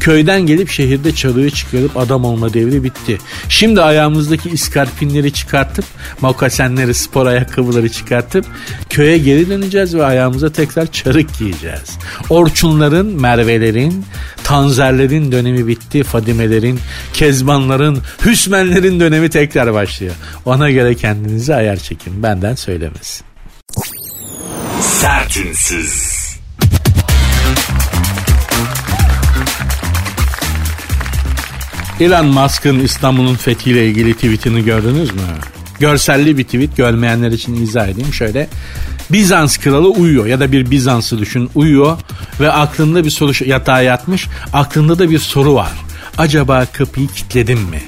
Köyden gelip şehirde çalığı çıkarıp adam olma devri bitti. Şimdi ayağımızdaki iskarpinleri çıkartıp mokasenleri spor ayakkabıları çıkartıp köye geri döneceğiz ve ayağımıza tekrar çarık giyeceğiz. Orçunların, Mervelerin, Tanzerlerin dönemi bitti. Fadimelerin, Kezbanların, Hüsmenlerin dönemi tekrar başlıyor. Ona göre kendinizi ayar çekin. Benden söylemez. Sertünsüz. Elon Musk'ın İstanbul'un fethiyle ilgili tweetini gördünüz mü? Görselli bir tweet görmeyenler için izah edeyim. Şöyle Bizans kralı uyuyor ya da bir Bizans'ı düşün uyuyor ve aklında bir soru yatağa yatmış aklında da bir soru var. Acaba kapıyı kilitledim mi?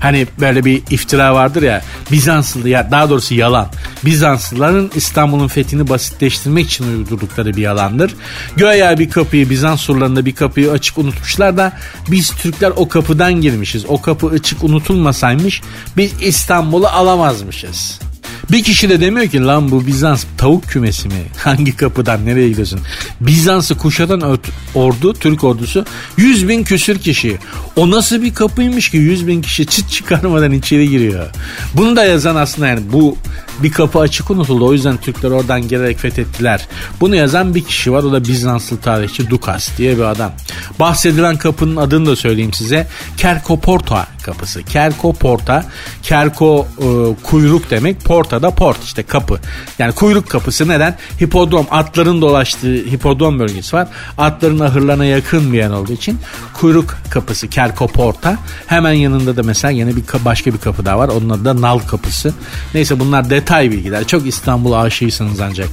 Hani böyle bir iftira vardır ya Bizanslı ya daha doğrusu yalan. Bizanslıların İstanbul'un fethini basitleştirmek için uydurdukları bir yalandır. Göya bir kapıyı Bizans surlarında bir kapıyı açık unutmuşlar da biz Türkler o kapıdan girmişiz. O kapı açık unutulmasaymış biz İstanbul'u alamazmışız. Bir kişi de demiyor ki lan bu Bizans tavuk kümesi mi? Hangi kapıdan nereye gidiyorsun? Bizans'ı kuşatan ordu, Türk ordusu 100 bin küsür kişi. O nasıl bir kapıymış ki 100 bin kişi çıt çıkarmadan içeri giriyor. Bunu da yazan aslında yani bu bir kapı açık unutuldu. O yüzden Türkler oradan gelerek fethettiler. Bunu yazan bir kişi var. O da Bizanslı tarihçi Dukas diye bir adam. Bahsedilen kapının adını da söyleyeyim size. Kerkoporta kapısı. Kerko Porta. Kerko e, kuyruk demek. Porta da port işte kapı. Yani kuyruk kapısı neden? Hipodrom atların dolaştığı hipodrom bölgesi var. Atların ahırlarına yakın bir yer olduğu için kuyruk kapısı Kerko Porta. Hemen yanında da mesela yine bir başka bir kapı daha var. Onun adı da Nal kapısı. Neyse bunlar detay bilgiler. Çok İstanbul aşığısınız ancak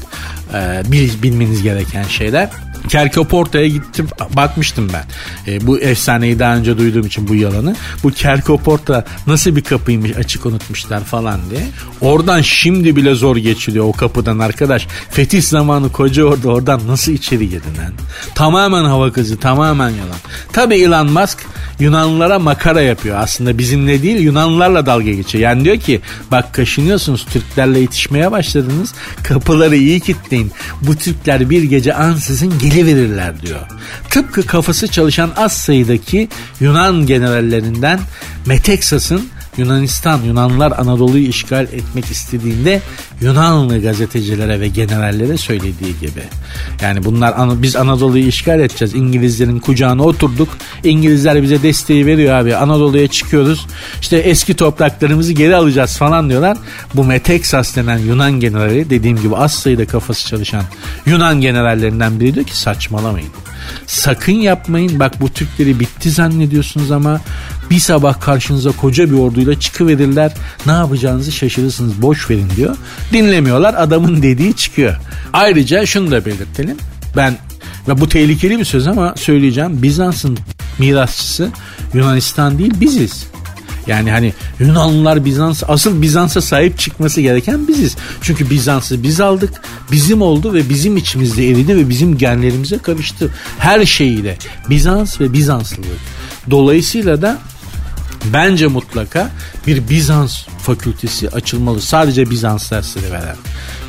e, bilmeniz gereken şeyler. Kerkoporta'ya gittim bakmıştım ben. E, bu efsaneyi daha önce duyduğum için bu yalanı. Bu Kerkoporta nasıl bir kapıymış açık unutmuşlar falan diye. Oradan şimdi bile zor geçiliyor o kapıdan arkadaş. Fetih zamanı koca orada oradan nasıl içeri girdin lan? Tamamen hava kızı tamamen yalan. Tabi Elon Musk Yunanlılara makara yapıyor. Aslında bizimle değil Yunanlılarla dalga geçiyor. Yani diyor ki bak kaşınıyorsunuz Türklerle yetişmeye başladınız. Kapıları iyi kilitleyin. Bu Türkler bir gece ansızın geliverirler diyor. Tıpkı kafası çalışan az sayıdaki Yunan generallerinden Meteksas'ın Yunanistan, Yunanlılar Anadolu'yu işgal etmek istediğinde Yunanlı gazetecilere ve generallere söylediği gibi. Yani bunlar biz Anadolu'yu işgal edeceğiz. İngilizlerin kucağına oturduk. İngilizler bize desteği veriyor abi. Anadolu'ya çıkıyoruz. İşte eski topraklarımızı geri alacağız falan diyorlar. Bu Meteksas denen Yunan generali dediğim gibi az sayıda kafası çalışan Yunan generallerinden biri diyor ki saçmalamayın. Sakın yapmayın. Bak bu Türkleri bitti zannediyorsunuz ama bir sabah karşınıza koca bir orduyla çıkıverirler. Ne yapacağınızı şaşırırsınız. Boş verin diyor. Dinlemiyorlar. Adamın dediği çıkıyor. Ayrıca şunu da belirtelim. Ben ve bu tehlikeli bir söz ama söyleyeceğim. Bizans'ın mirasçısı Yunanistan değil biziz. Yani hani Yunanlılar Bizans asıl Bizans'a sahip çıkması gereken biziz. Çünkü Bizans'ı biz aldık. Bizim oldu ve bizim içimizde eridi ve bizim genlerimize karıştı. Her şeyiyle Bizans ve Bizanslılık. Dolayısıyla da bence mutlaka bir Bizans fakültesi açılmalı. Sadece Bizans dersleri veren.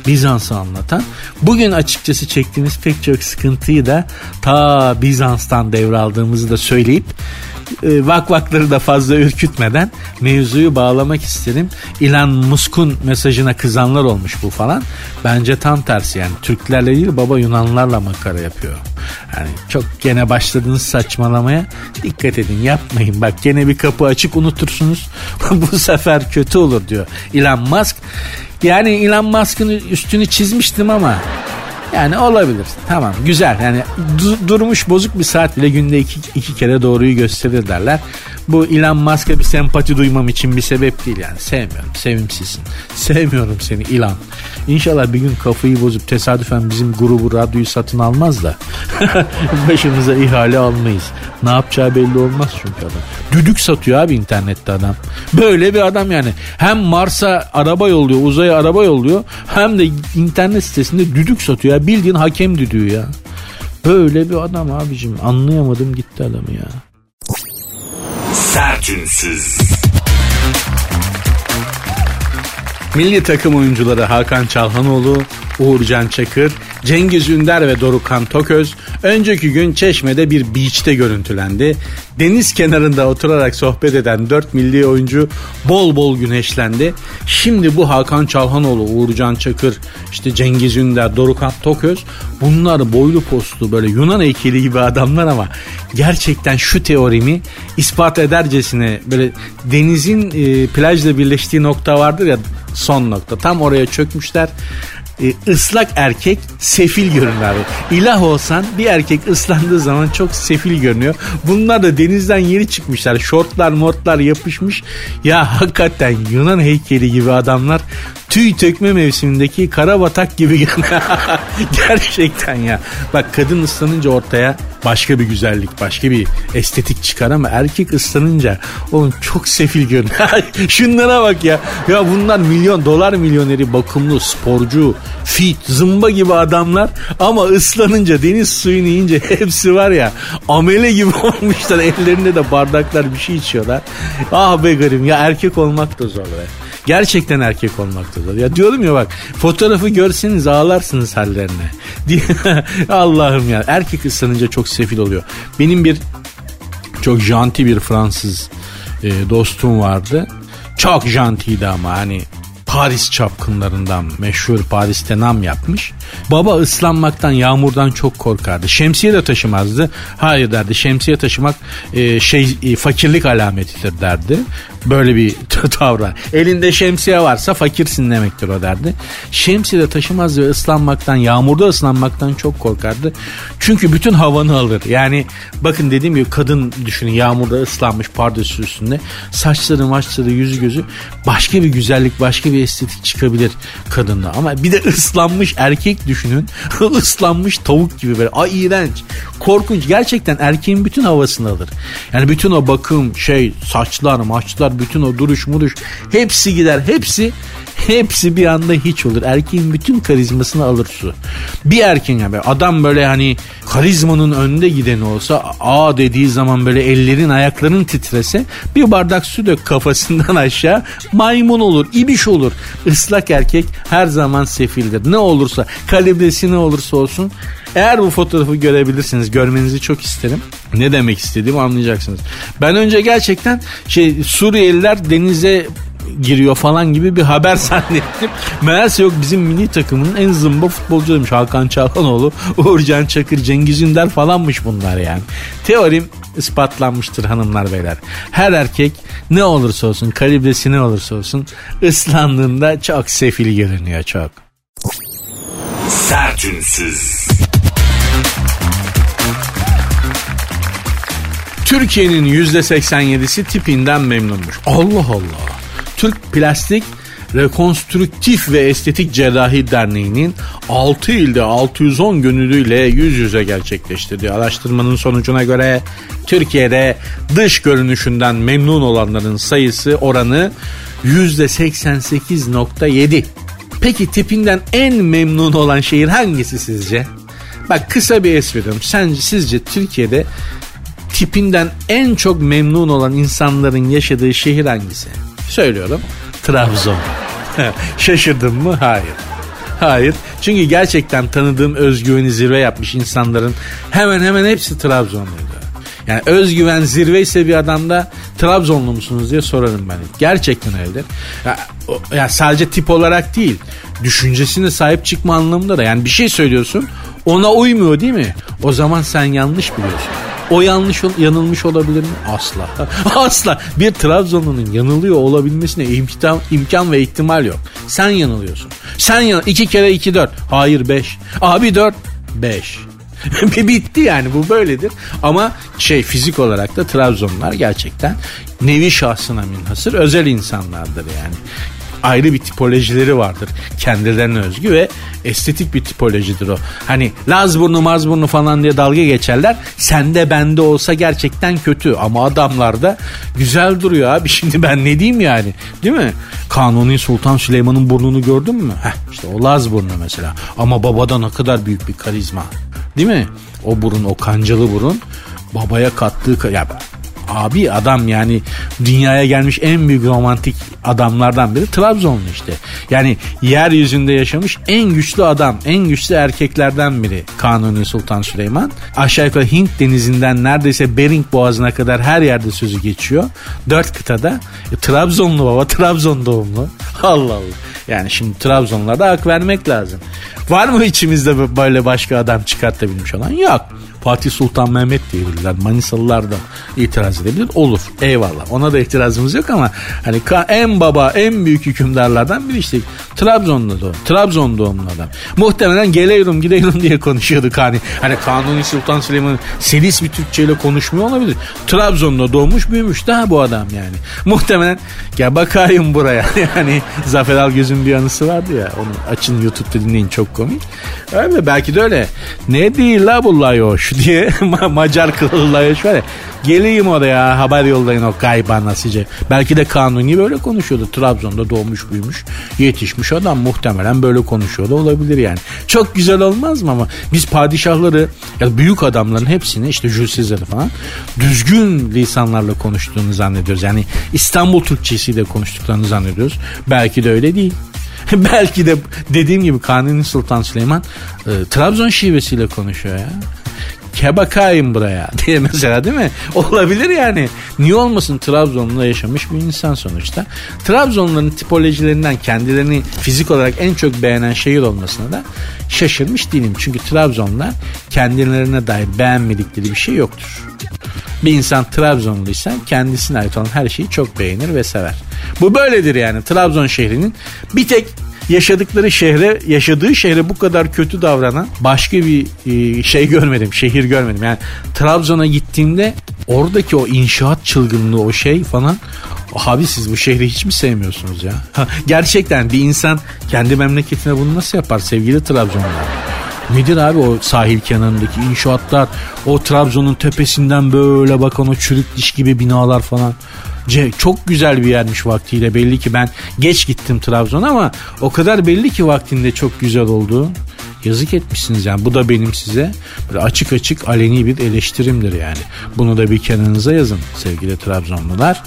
Bizans'ı anlatan. Bugün açıkçası çektiğimiz pek çok sıkıntıyı da ta Bizans'tan devraldığımızı da söyleyip e, vakvakları da fazla ürkütmeden mevzuyu bağlamak isterim. Elon Musk'un mesajına kızanlar olmuş bu falan. Bence tam tersi yani Türklerle değil baba Yunanlarla makara yapıyor. Yani çok gene başladınız saçmalamaya. Dikkat edin yapmayın. Bak gene bir kapı açık unutursunuz. bu sefer kötü olur diyor Elon Musk. Yani Elon Musk'ın üstünü çizmiştim ama yani olabilir. Tamam güzel. Yani du- durmuş bozuk bir saat bile günde iki, iki kere doğruyu gösterir derler. Bu Elon Musk'a bir sempati duymam için bir sebep değil yani. Sevmiyorum. Sevimsizsin. Sevmiyorum seni Elon. İnşallah bir gün kafayı bozup tesadüfen bizim grubu radyoyu satın almaz da başımıza ihale almayız. Ne yapacağı belli olmaz çünkü adam. Düdük satıyor abi internette adam. Böyle bir adam yani. Hem Mars'a araba yolluyor, uzaya araba yolluyor. Hem de internet sitesinde düdük satıyor. Ya. Bildiğin hakem düdüğü ya. Böyle bir adam abicim. Anlayamadım gitti adamı ya. Sertünsüz. Milli takım oyuncuları Hakan Çalhanoğlu, Uğurcan Çakır, Cengiz Ünder ve Dorukhan Toköz önceki gün Çeşme'de bir beach'te görüntülendi. Deniz kenarında oturarak sohbet eden 4 milli oyuncu bol bol güneşlendi. Şimdi bu Hakan Çalhanoğlu, Uğurcan Çakır, işte Cengiz Ünder, Dorukhan Toköz bunlar boylu postlu böyle Yunan heykeli gibi adamlar ama gerçekten şu teorimi ispat edercesine böyle denizin e, plajla birleştiği nokta vardır ya son nokta. Tam oraya çökmüşler e, ıslak erkek sefil görünür abi. İlah olsan bir erkek ıslandığı zaman çok sefil görünüyor. Bunlar da denizden yeni çıkmışlar. Şortlar mortlar yapışmış. Ya hakikaten Yunan heykeli gibi adamlar tüy tökme mevsimindeki karabatak gibi görünüyor. Gerçekten ya. Bak kadın ıslanınca ortaya başka bir güzellik, başka bir estetik çıkar ama erkek ıslanınca oğlum çok sefil görünüyor. Şunlara bak ya. Ya bunlar milyon dolar milyoneri, bakımlı, sporcu, fit, zımba gibi adamlar ama ıslanınca deniz suyunu yiyince hepsi var ya amele gibi olmuşlar. Ellerinde de bardaklar bir şey içiyorlar. Ah be garip ya erkek olmak da zor be. Gerçekten erkek olmak da zor. Ya diyorum ya bak fotoğrafı görseniz ağlarsınız hallerine. Allah'ım ya erkek ıslanınca çok sefil oluyor. Benim bir çok janti bir Fransız e, dostum vardı. Çok jantiydi ama hani Paris çapkınlarından meşhur Paris'te nam yapmış. Baba ıslanmaktan yağmurdan çok korkardı. Şemsiye de taşımazdı. Hayır derdi şemsiye taşımak e, şey e, fakirlik alametidir derdi. Böyle bir tavır var. Elinde şemsiye varsa fakirsin demektir o derdi. Şemsiye de taşımazdı ve ıslanmaktan yağmurda ıslanmaktan çok korkardı. Çünkü bütün havanı alır. Yani bakın dediğim gibi kadın düşünün yağmurda ıslanmış pardösü üstünde. Saçları maçları yüzü gözü başka bir güzellik başka bir estetik çıkabilir kadında. Ama bir de ıslanmış erkek düşünün. ıslanmış tavuk gibi böyle. Ay iğrenç. Korkunç. Gerçekten erkeğin bütün havasını alır. Yani bütün o bakım şey saçlar maçlar bütün o duruş muruş hepsi gider. Hepsi hepsi bir anda hiç olur. Erkeğin bütün karizmasını alır su. Bir erkeğin yani adam böyle hani karizmanın önde gideni olsa a dediği zaman böyle ellerin ayakların titrese bir bardak su dök kafasından aşağı maymun olur, ibiş olur. Islak erkek her zaman sefildir. Ne olursa kalibresi ne olursa olsun eğer bu fotoğrafı görebilirsiniz görmenizi çok isterim. Ne demek istediğimi anlayacaksınız. Ben önce gerçekten şey Suriyeliler denize giriyor falan gibi bir haber zannettim. Meğerse yok bizim milli takımın en zımba futbolcuymuş Hakan Çalhanoğlu, Uğurcan Çakır, Cengiz Ünder falanmış bunlar yani. Teorim ispatlanmıştır hanımlar beyler. Her erkek ne olursa olsun, kalibresi ne olursa olsun ıslandığında çok sefil görünüyor çok. Sertünsüz. Türkiye'nin %87'si tipinden memnunmuş. Allah Allah. Türk Plastik Rekonstrüktif ve Estetik Cerrahi Derneği'nin 6 ilde 610 gönüllüyle yüz yüze gerçekleştirdiği araştırmanın sonucuna göre Türkiye'de dış görünüşünden memnun olanların sayısı oranı %88.7. Peki tipinden en memnun olan şehir hangisi sizce? Bak kısa bir espriyorum. Sence sizce Türkiye'de tipinden en çok memnun olan insanların yaşadığı şehir hangisi? Söylüyorum. Trabzon. Şaşırdın mı? Hayır. Hayır. Çünkü gerçekten tanıdığım özgüveni zirve yapmış insanların hemen hemen hepsi Trabzonluydu. Yani özgüven zirve ise bir adamda Trabzonlu musunuz diye sorarım ben. Gerçekten öyledir. Ya, ya sadece tip olarak değil. Düşüncesine sahip çıkma anlamında da. Yani bir şey söylüyorsun ona uymuyor değil mi? O zaman sen yanlış biliyorsun. O yanlış yanılmış olabilir mi? Asla. Asla. Bir Trabzonlu'nun yanılıyor olabilmesine imkan, imkan ve ihtimal yok. Sen yanılıyorsun. Sen yan iki kere iki dört. Hayır beş. Abi dört. Beş. Bitti yani bu böyledir. Ama şey fizik olarak da Trabzonlar gerçekten nevi şahsına minhasır özel insanlardır yani ayrı bir tipolojileri vardır. Kendilerine özgü ve estetik bir tipolojidir o. Hani Lazburnu Mazburnu falan diye dalga geçerler. Sende bende olsa gerçekten kötü ama adamlarda güzel duruyor abi. Şimdi ben ne diyeyim yani değil mi? Kanuni Sultan Süleyman'ın burnunu gördün mü? Heh, işte o Lazburnu mesela. Ama babada ne kadar büyük bir karizma. Değil mi? O burun, o kancalı burun babaya kattığı ya abi adam yani dünyaya gelmiş en büyük romantik adamlardan biri Trabzonlu işte. Yani yeryüzünde yaşamış en güçlü adam, en güçlü erkeklerden biri Kanuni Sultan Süleyman. Aşağı yukarı Hint denizinden neredeyse Bering Boğazı'na kadar her yerde sözü geçiyor. Dört kıtada. E, Trabzonlu baba, Trabzon doğumlu. Allah Allah. Yani şimdi Trabzonlara da hak vermek lazım. Var mı içimizde böyle başka adam çıkartabilmiş olan? Yok. Fatih Sultan Mehmet diyebilirler. Manisalılar da itiraz edebilir. Olur. Eyvallah. Ona da itirazımız yok ama hani en baba, en büyük hükümdarlardan biri işte Trabzonlu doğum. Trabzon doğumlu adam. Muhtemelen geliyorum gidiyorum diye konuşuyorduk hani. Hani Kanuni Sultan Süleyman selis bir Türkçeyle konuşmuyor olabilir. Trabzon'da doğmuş büyümüş daha bu adam yani. Muhtemelen gel bakayım buraya. yani Zafer Algöz'ün bir anısı vardı ya. Onu açın YouTube'da dinleyin çok komik. Öyle belki de öyle. Ne değil la bu layoş diye Macar layoş var ya. Geleyim oraya haber yollayın o gaybanasıca. Belki de Kanuni böyle konuşuyordu. Trabzon'da doğmuş büyümüş yetişmiş adam muhtemelen böyle konuşuyor da olabilir yani. Çok güzel olmaz mı ama biz padişahları ya büyük adamların hepsini işte Jules falan düzgün lisanlarla konuştuğunu zannediyoruz. Yani İstanbul Türkçesiyle konuştuklarını zannediyoruz. Belki de öyle değil. Belki de dediğim gibi Kanuni Sultan Süleyman e, Trabzon şivesiyle konuşuyor ya kebakayım buraya diye mesela değil mi? Olabilir yani. Niye olmasın Trabzon'da yaşamış bir insan sonuçta. Trabzonların tipolojilerinden kendilerini fizik olarak en çok beğenen şehir olmasına da şaşırmış değilim. Çünkü Trabzonlar kendilerine dair beğenmedikleri bir şey yoktur. Bir insan Trabzonluysa kendisine ait olan her şeyi çok beğenir ve sever. Bu böyledir yani Trabzon şehrinin bir tek yaşadıkları şehre, yaşadığı şehre bu kadar kötü davranan başka bir e, şey görmedim, şehir görmedim. Yani Trabzon'a gittiğimde oradaki o inşaat çılgınlığı o şey falan Abi siz bu şehri hiç mi sevmiyorsunuz ya? gerçekten bir insan kendi memleketine bunu nasıl yapar sevgili Trabzonlar? Nedir abi o sahil kenarındaki inşaatlar, o Trabzon'un tepesinden böyle bakan o çürük diş gibi binalar falan. Çok güzel bir yermiş vaktiyle belli ki ben geç gittim Trabzon ama o kadar belli ki vaktinde çok güzel oldu. Yazık etmişsiniz yani bu da benim size böyle açık açık aleni bir eleştirimdir yani. Bunu da bir kenarınıza yazın sevgili Trabzonlular.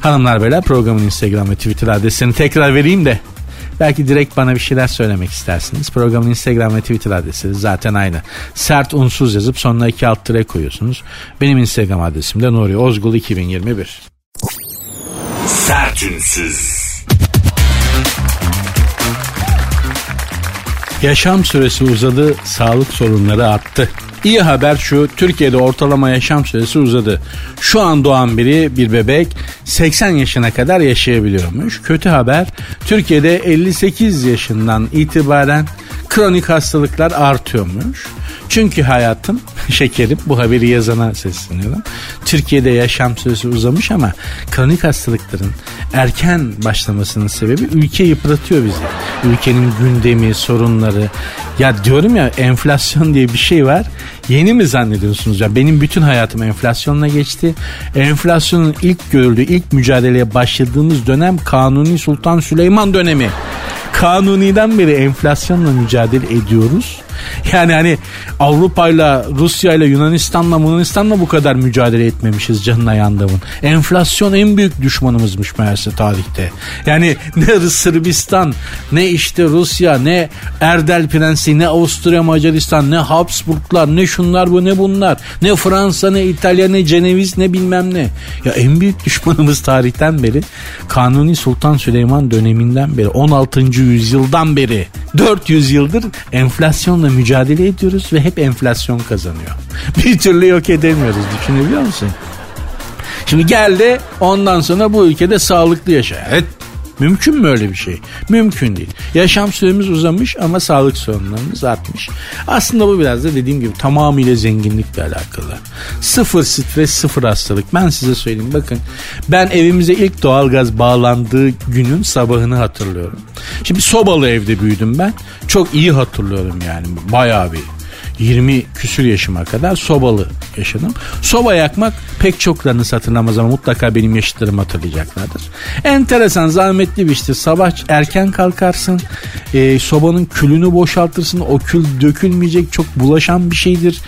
Hanımlar beyler programın Instagram ve Twitter adresini tekrar vereyim de Belki direkt bana bir şeyler söylemek istersiniz. Programın Instagram ve Twitter adresi zaten aynı. Sert unsuz yazıp sonuna iki alt tire koyuyorsunuz. Benim Instagram adresim de Nuri Ozgul 2021. Sertünsüz. Yaşam süresi uzadı, sağlık sorunları arttı. İyi haber şu Türkiye'de ortalama yaşam süresi uzadı. Şu an doğan biri bir bebek 80 yaşına kadar yaşayabiliyormuş. Kötü haber Türkiye'de 58 yaşından itibaren kronik hastalıklar artıyormuş. Çünkü hayatım şekerim bu haberi yazana sesleniyorum. Türkiye'de yaşam süresi uzamış ama kronik hastalıkların erken başlamasının sebebi ülke yıpratıyor bizi. Ülkenin gündemi, sorunları. Ya diyorum ya enflasyon diye bir şey var. Yeni mi zannediyorsunuz ya? Benim bütün hayatım enflasyonla geçti. Enflasyonun ilk görüldüğü, ilk mücadeleye başladığımız dönem Kanuni Sultan Süleyman dönemi. Kanuni'den beri enflasyonla mücadele ediyoruz. Yani hani Avrupa'yla, Rusya'yla, Yunanistan'la, Yunanistan'la bu kadar mücadele etmemişiz canına yandığımın. Enflasyon en büyük düşmanımızmış meğerse tarihte. Yani ne Sırbistan, ne işte Rusya, ne Erdel Prensi, ne Avusturya Macaristan, ne Habsburglar, ne şunlar bu ne bunlar. Ne Fransa, ne İtalya, ne Ceneviz, ne bilmem ne. Ya en büyük düşmanımız tarihten beri Kanuni Sultan Süleyman döneminden beri 16. yüzyıldan beri 400 yıldır enflasyonla mücadele ediyoruz ve hep enflasyon kazanıyor. Bir türlü yok edemiyoruz düşünebiliyor musun? Şimdi geldi ondan sonra bu ülkede sağlıklı yaşa. Evet Mümkün mü öyle bir şey? Mümkün değil. Yaşam süremiz uzamış ama sağlık sorunlarımız artmış. Aslında bu biraz da dediğim gibi tamamıyla zenginlikle alakalı. Sıfır stres, sıfır hastalık. Ben size söyleyeyim bakın. Ben evimize ilk doğalgaz bağlandığı günün sabahını hatırlıyorum. Şimdi sobalı evde büyüdüm ben. Çok iyi hatırlıyorum yani. Bayağı bir 20 küsür yaşıma kadar sobalı yaşadım. Soba yakmak pek çoklarını hatırlamaz ama mutlaka benim yaşıtlarım hatırlayacaklardır. Enteresan zahmetli bir işte sabah erken kalkarsın e, sobanın külünü boşaltırsın o kül dökülmeyecek çok bulaşan bir şeydir.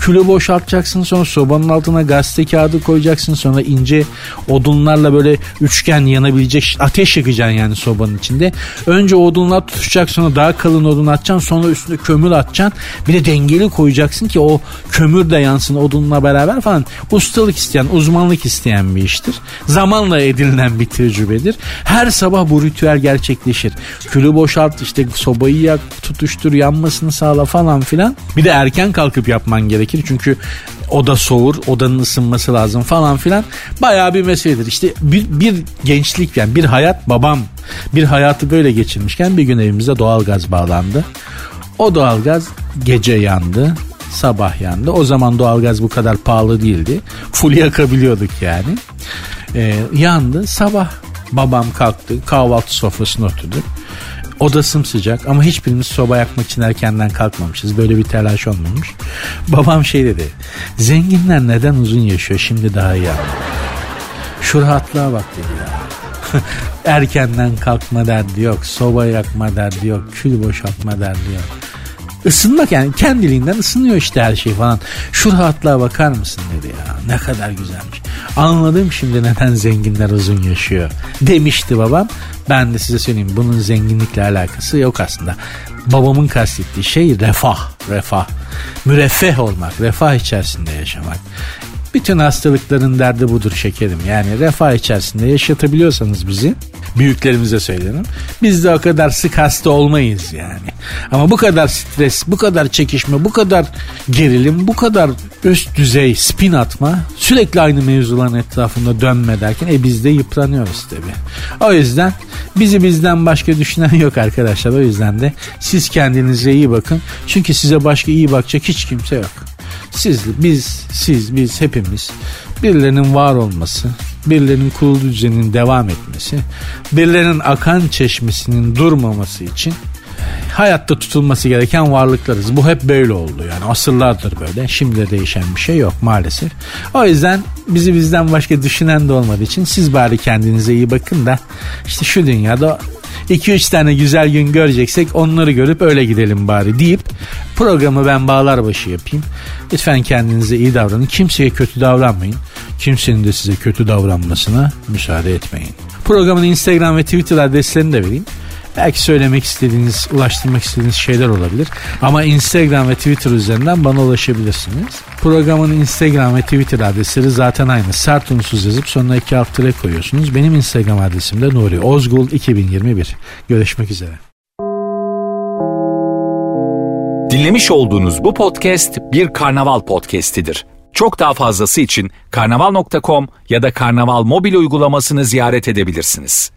Külü boşaltacaksın sonra sobanın altına gazete kağıdı koyacaksın sonra ince odunlarla böyle üçgen yanabilecek ateş yakacaksın yani sobanın içinde. Önce odunlar tutuşacak sonra daha kalın odun atacaksın sonra üstüne kömür atacaksın bir de dengeli koyacaksın ki o kömür de yansın odunla beraber falan ustalık isteyen uzmanlık isteyen bir iştir. Zamanla edinilen bir tecrübedir. Her sabah bu ritüel gerçekleşir. Külü boşalt işte sobayı yak tutuştur yanmasını sağla falan filan. Bir de erken kalkıp yapman gerekir çünkü oda soğur, odanın ısınması lazım falan filan. Bayağı bir meseledir. İşte bir, bir gençlik yani bir hayat babam bir hayatı böyle geçirmişken bir gün evimize doğalgaz bağlandı. O doğalgaz gece yandı sabah yandı. O zaman doğalgaz bu kadar pahalı değildi. Full yakabiliyorduk yani. Ee, yandı. Sabah babam kalktı. Kahvaltı sofrasına oturdu. Oda sımsıcak ama hiçbirimiz soba yakmak için erkenden kalkmamışız. Böyle bir telaş olmamış. Babam şey dedi. Zenginler neden uzun yaşıyor şimdi daha iyi anladım. Şu rahatlığa bak dedi ya. Erkenden kalkma derdi yok. Soba yakma derdi yok. Kül boşaltma derdi yok. Isınmak yani kendiliğinden ısınıyor işte her şey falan. Şu rahatlığa bakar mısın dedi ya. Ne kadar güzelmiş. Anladım şimdi neden zenginler uzun yaşıyor. Demişti babam. Ben de size söyleyeyim bunun zenginlikle alakası yok aslında. Babamın kastettiği şey refah, refah. Müreffeh olmak, refah içerisinde yaşamak. Bütün hastalıkların derdi budur şekerim. Yani refah içerisinde yaşatabiliyorsanız bizi büyüklerimize söylerim. Biz de o kadar sık hasta olmayız yani. Ama bu kadar stres, bu kadar çekişme, bu kadar gerilim, bu kadar üst düzey spin atma sürekli aynı mevzuların etrafında dönme derken e biz de yıpranıyoruz tabi. O yüzden bizi bizden başka düşünen yok arkadaşlar. O yüzden de siz kendinize iyi bakın. Çünkü size başka iyi bakacak hiç kimse yok. Siz, biz, siz, biz hepimiz birilerinin var olması, birilerinin kurulu düzeninin devam etmesi, birilerinin akan çeşmesinin durmaması için hayatta tutulması gereken varlıklarız. Bu hep böyle oldu yani asırlardır böyle. Şimdi de değişen bir şey yok maalesef. O yüzden bizi bizden başka düşünen de olmadığı için siz bari kendinize iyi bakın da işte şu dünyada 2-3 tane güzel gün göreceksek onları görüp öyle gidelim bari deyip programı ben bağlar başı yapayım. Lütfen kendinize iyi davranın. Kimseye kötü davranmayın. Kimsenin de size kötü davranmasına müsaade etmeyin. Programın Instagram ve Twitter adreslerini de vereyim. Belki söylemek istediğiniz, ulaştırmak istediğiniz şeyler olabilir. Ama Instagram ve Twitter üzerinden bana ulaşabilirsiniz. Programın Instagram ve Twitter adresleri zaten aynı. Sert unsuz yazıp sonuna iki alt koyuyorsunuz. Benim Instagram adresim de Nuri Ozgul 2021. Görüşmek üzere. Dinlemiş olduğunuz bu podcast bir karnaval podcastidir. Çok daha fazlası için karnaval.com ya da karnaval mobil uygulamasını ziyaret edebilirsiniz.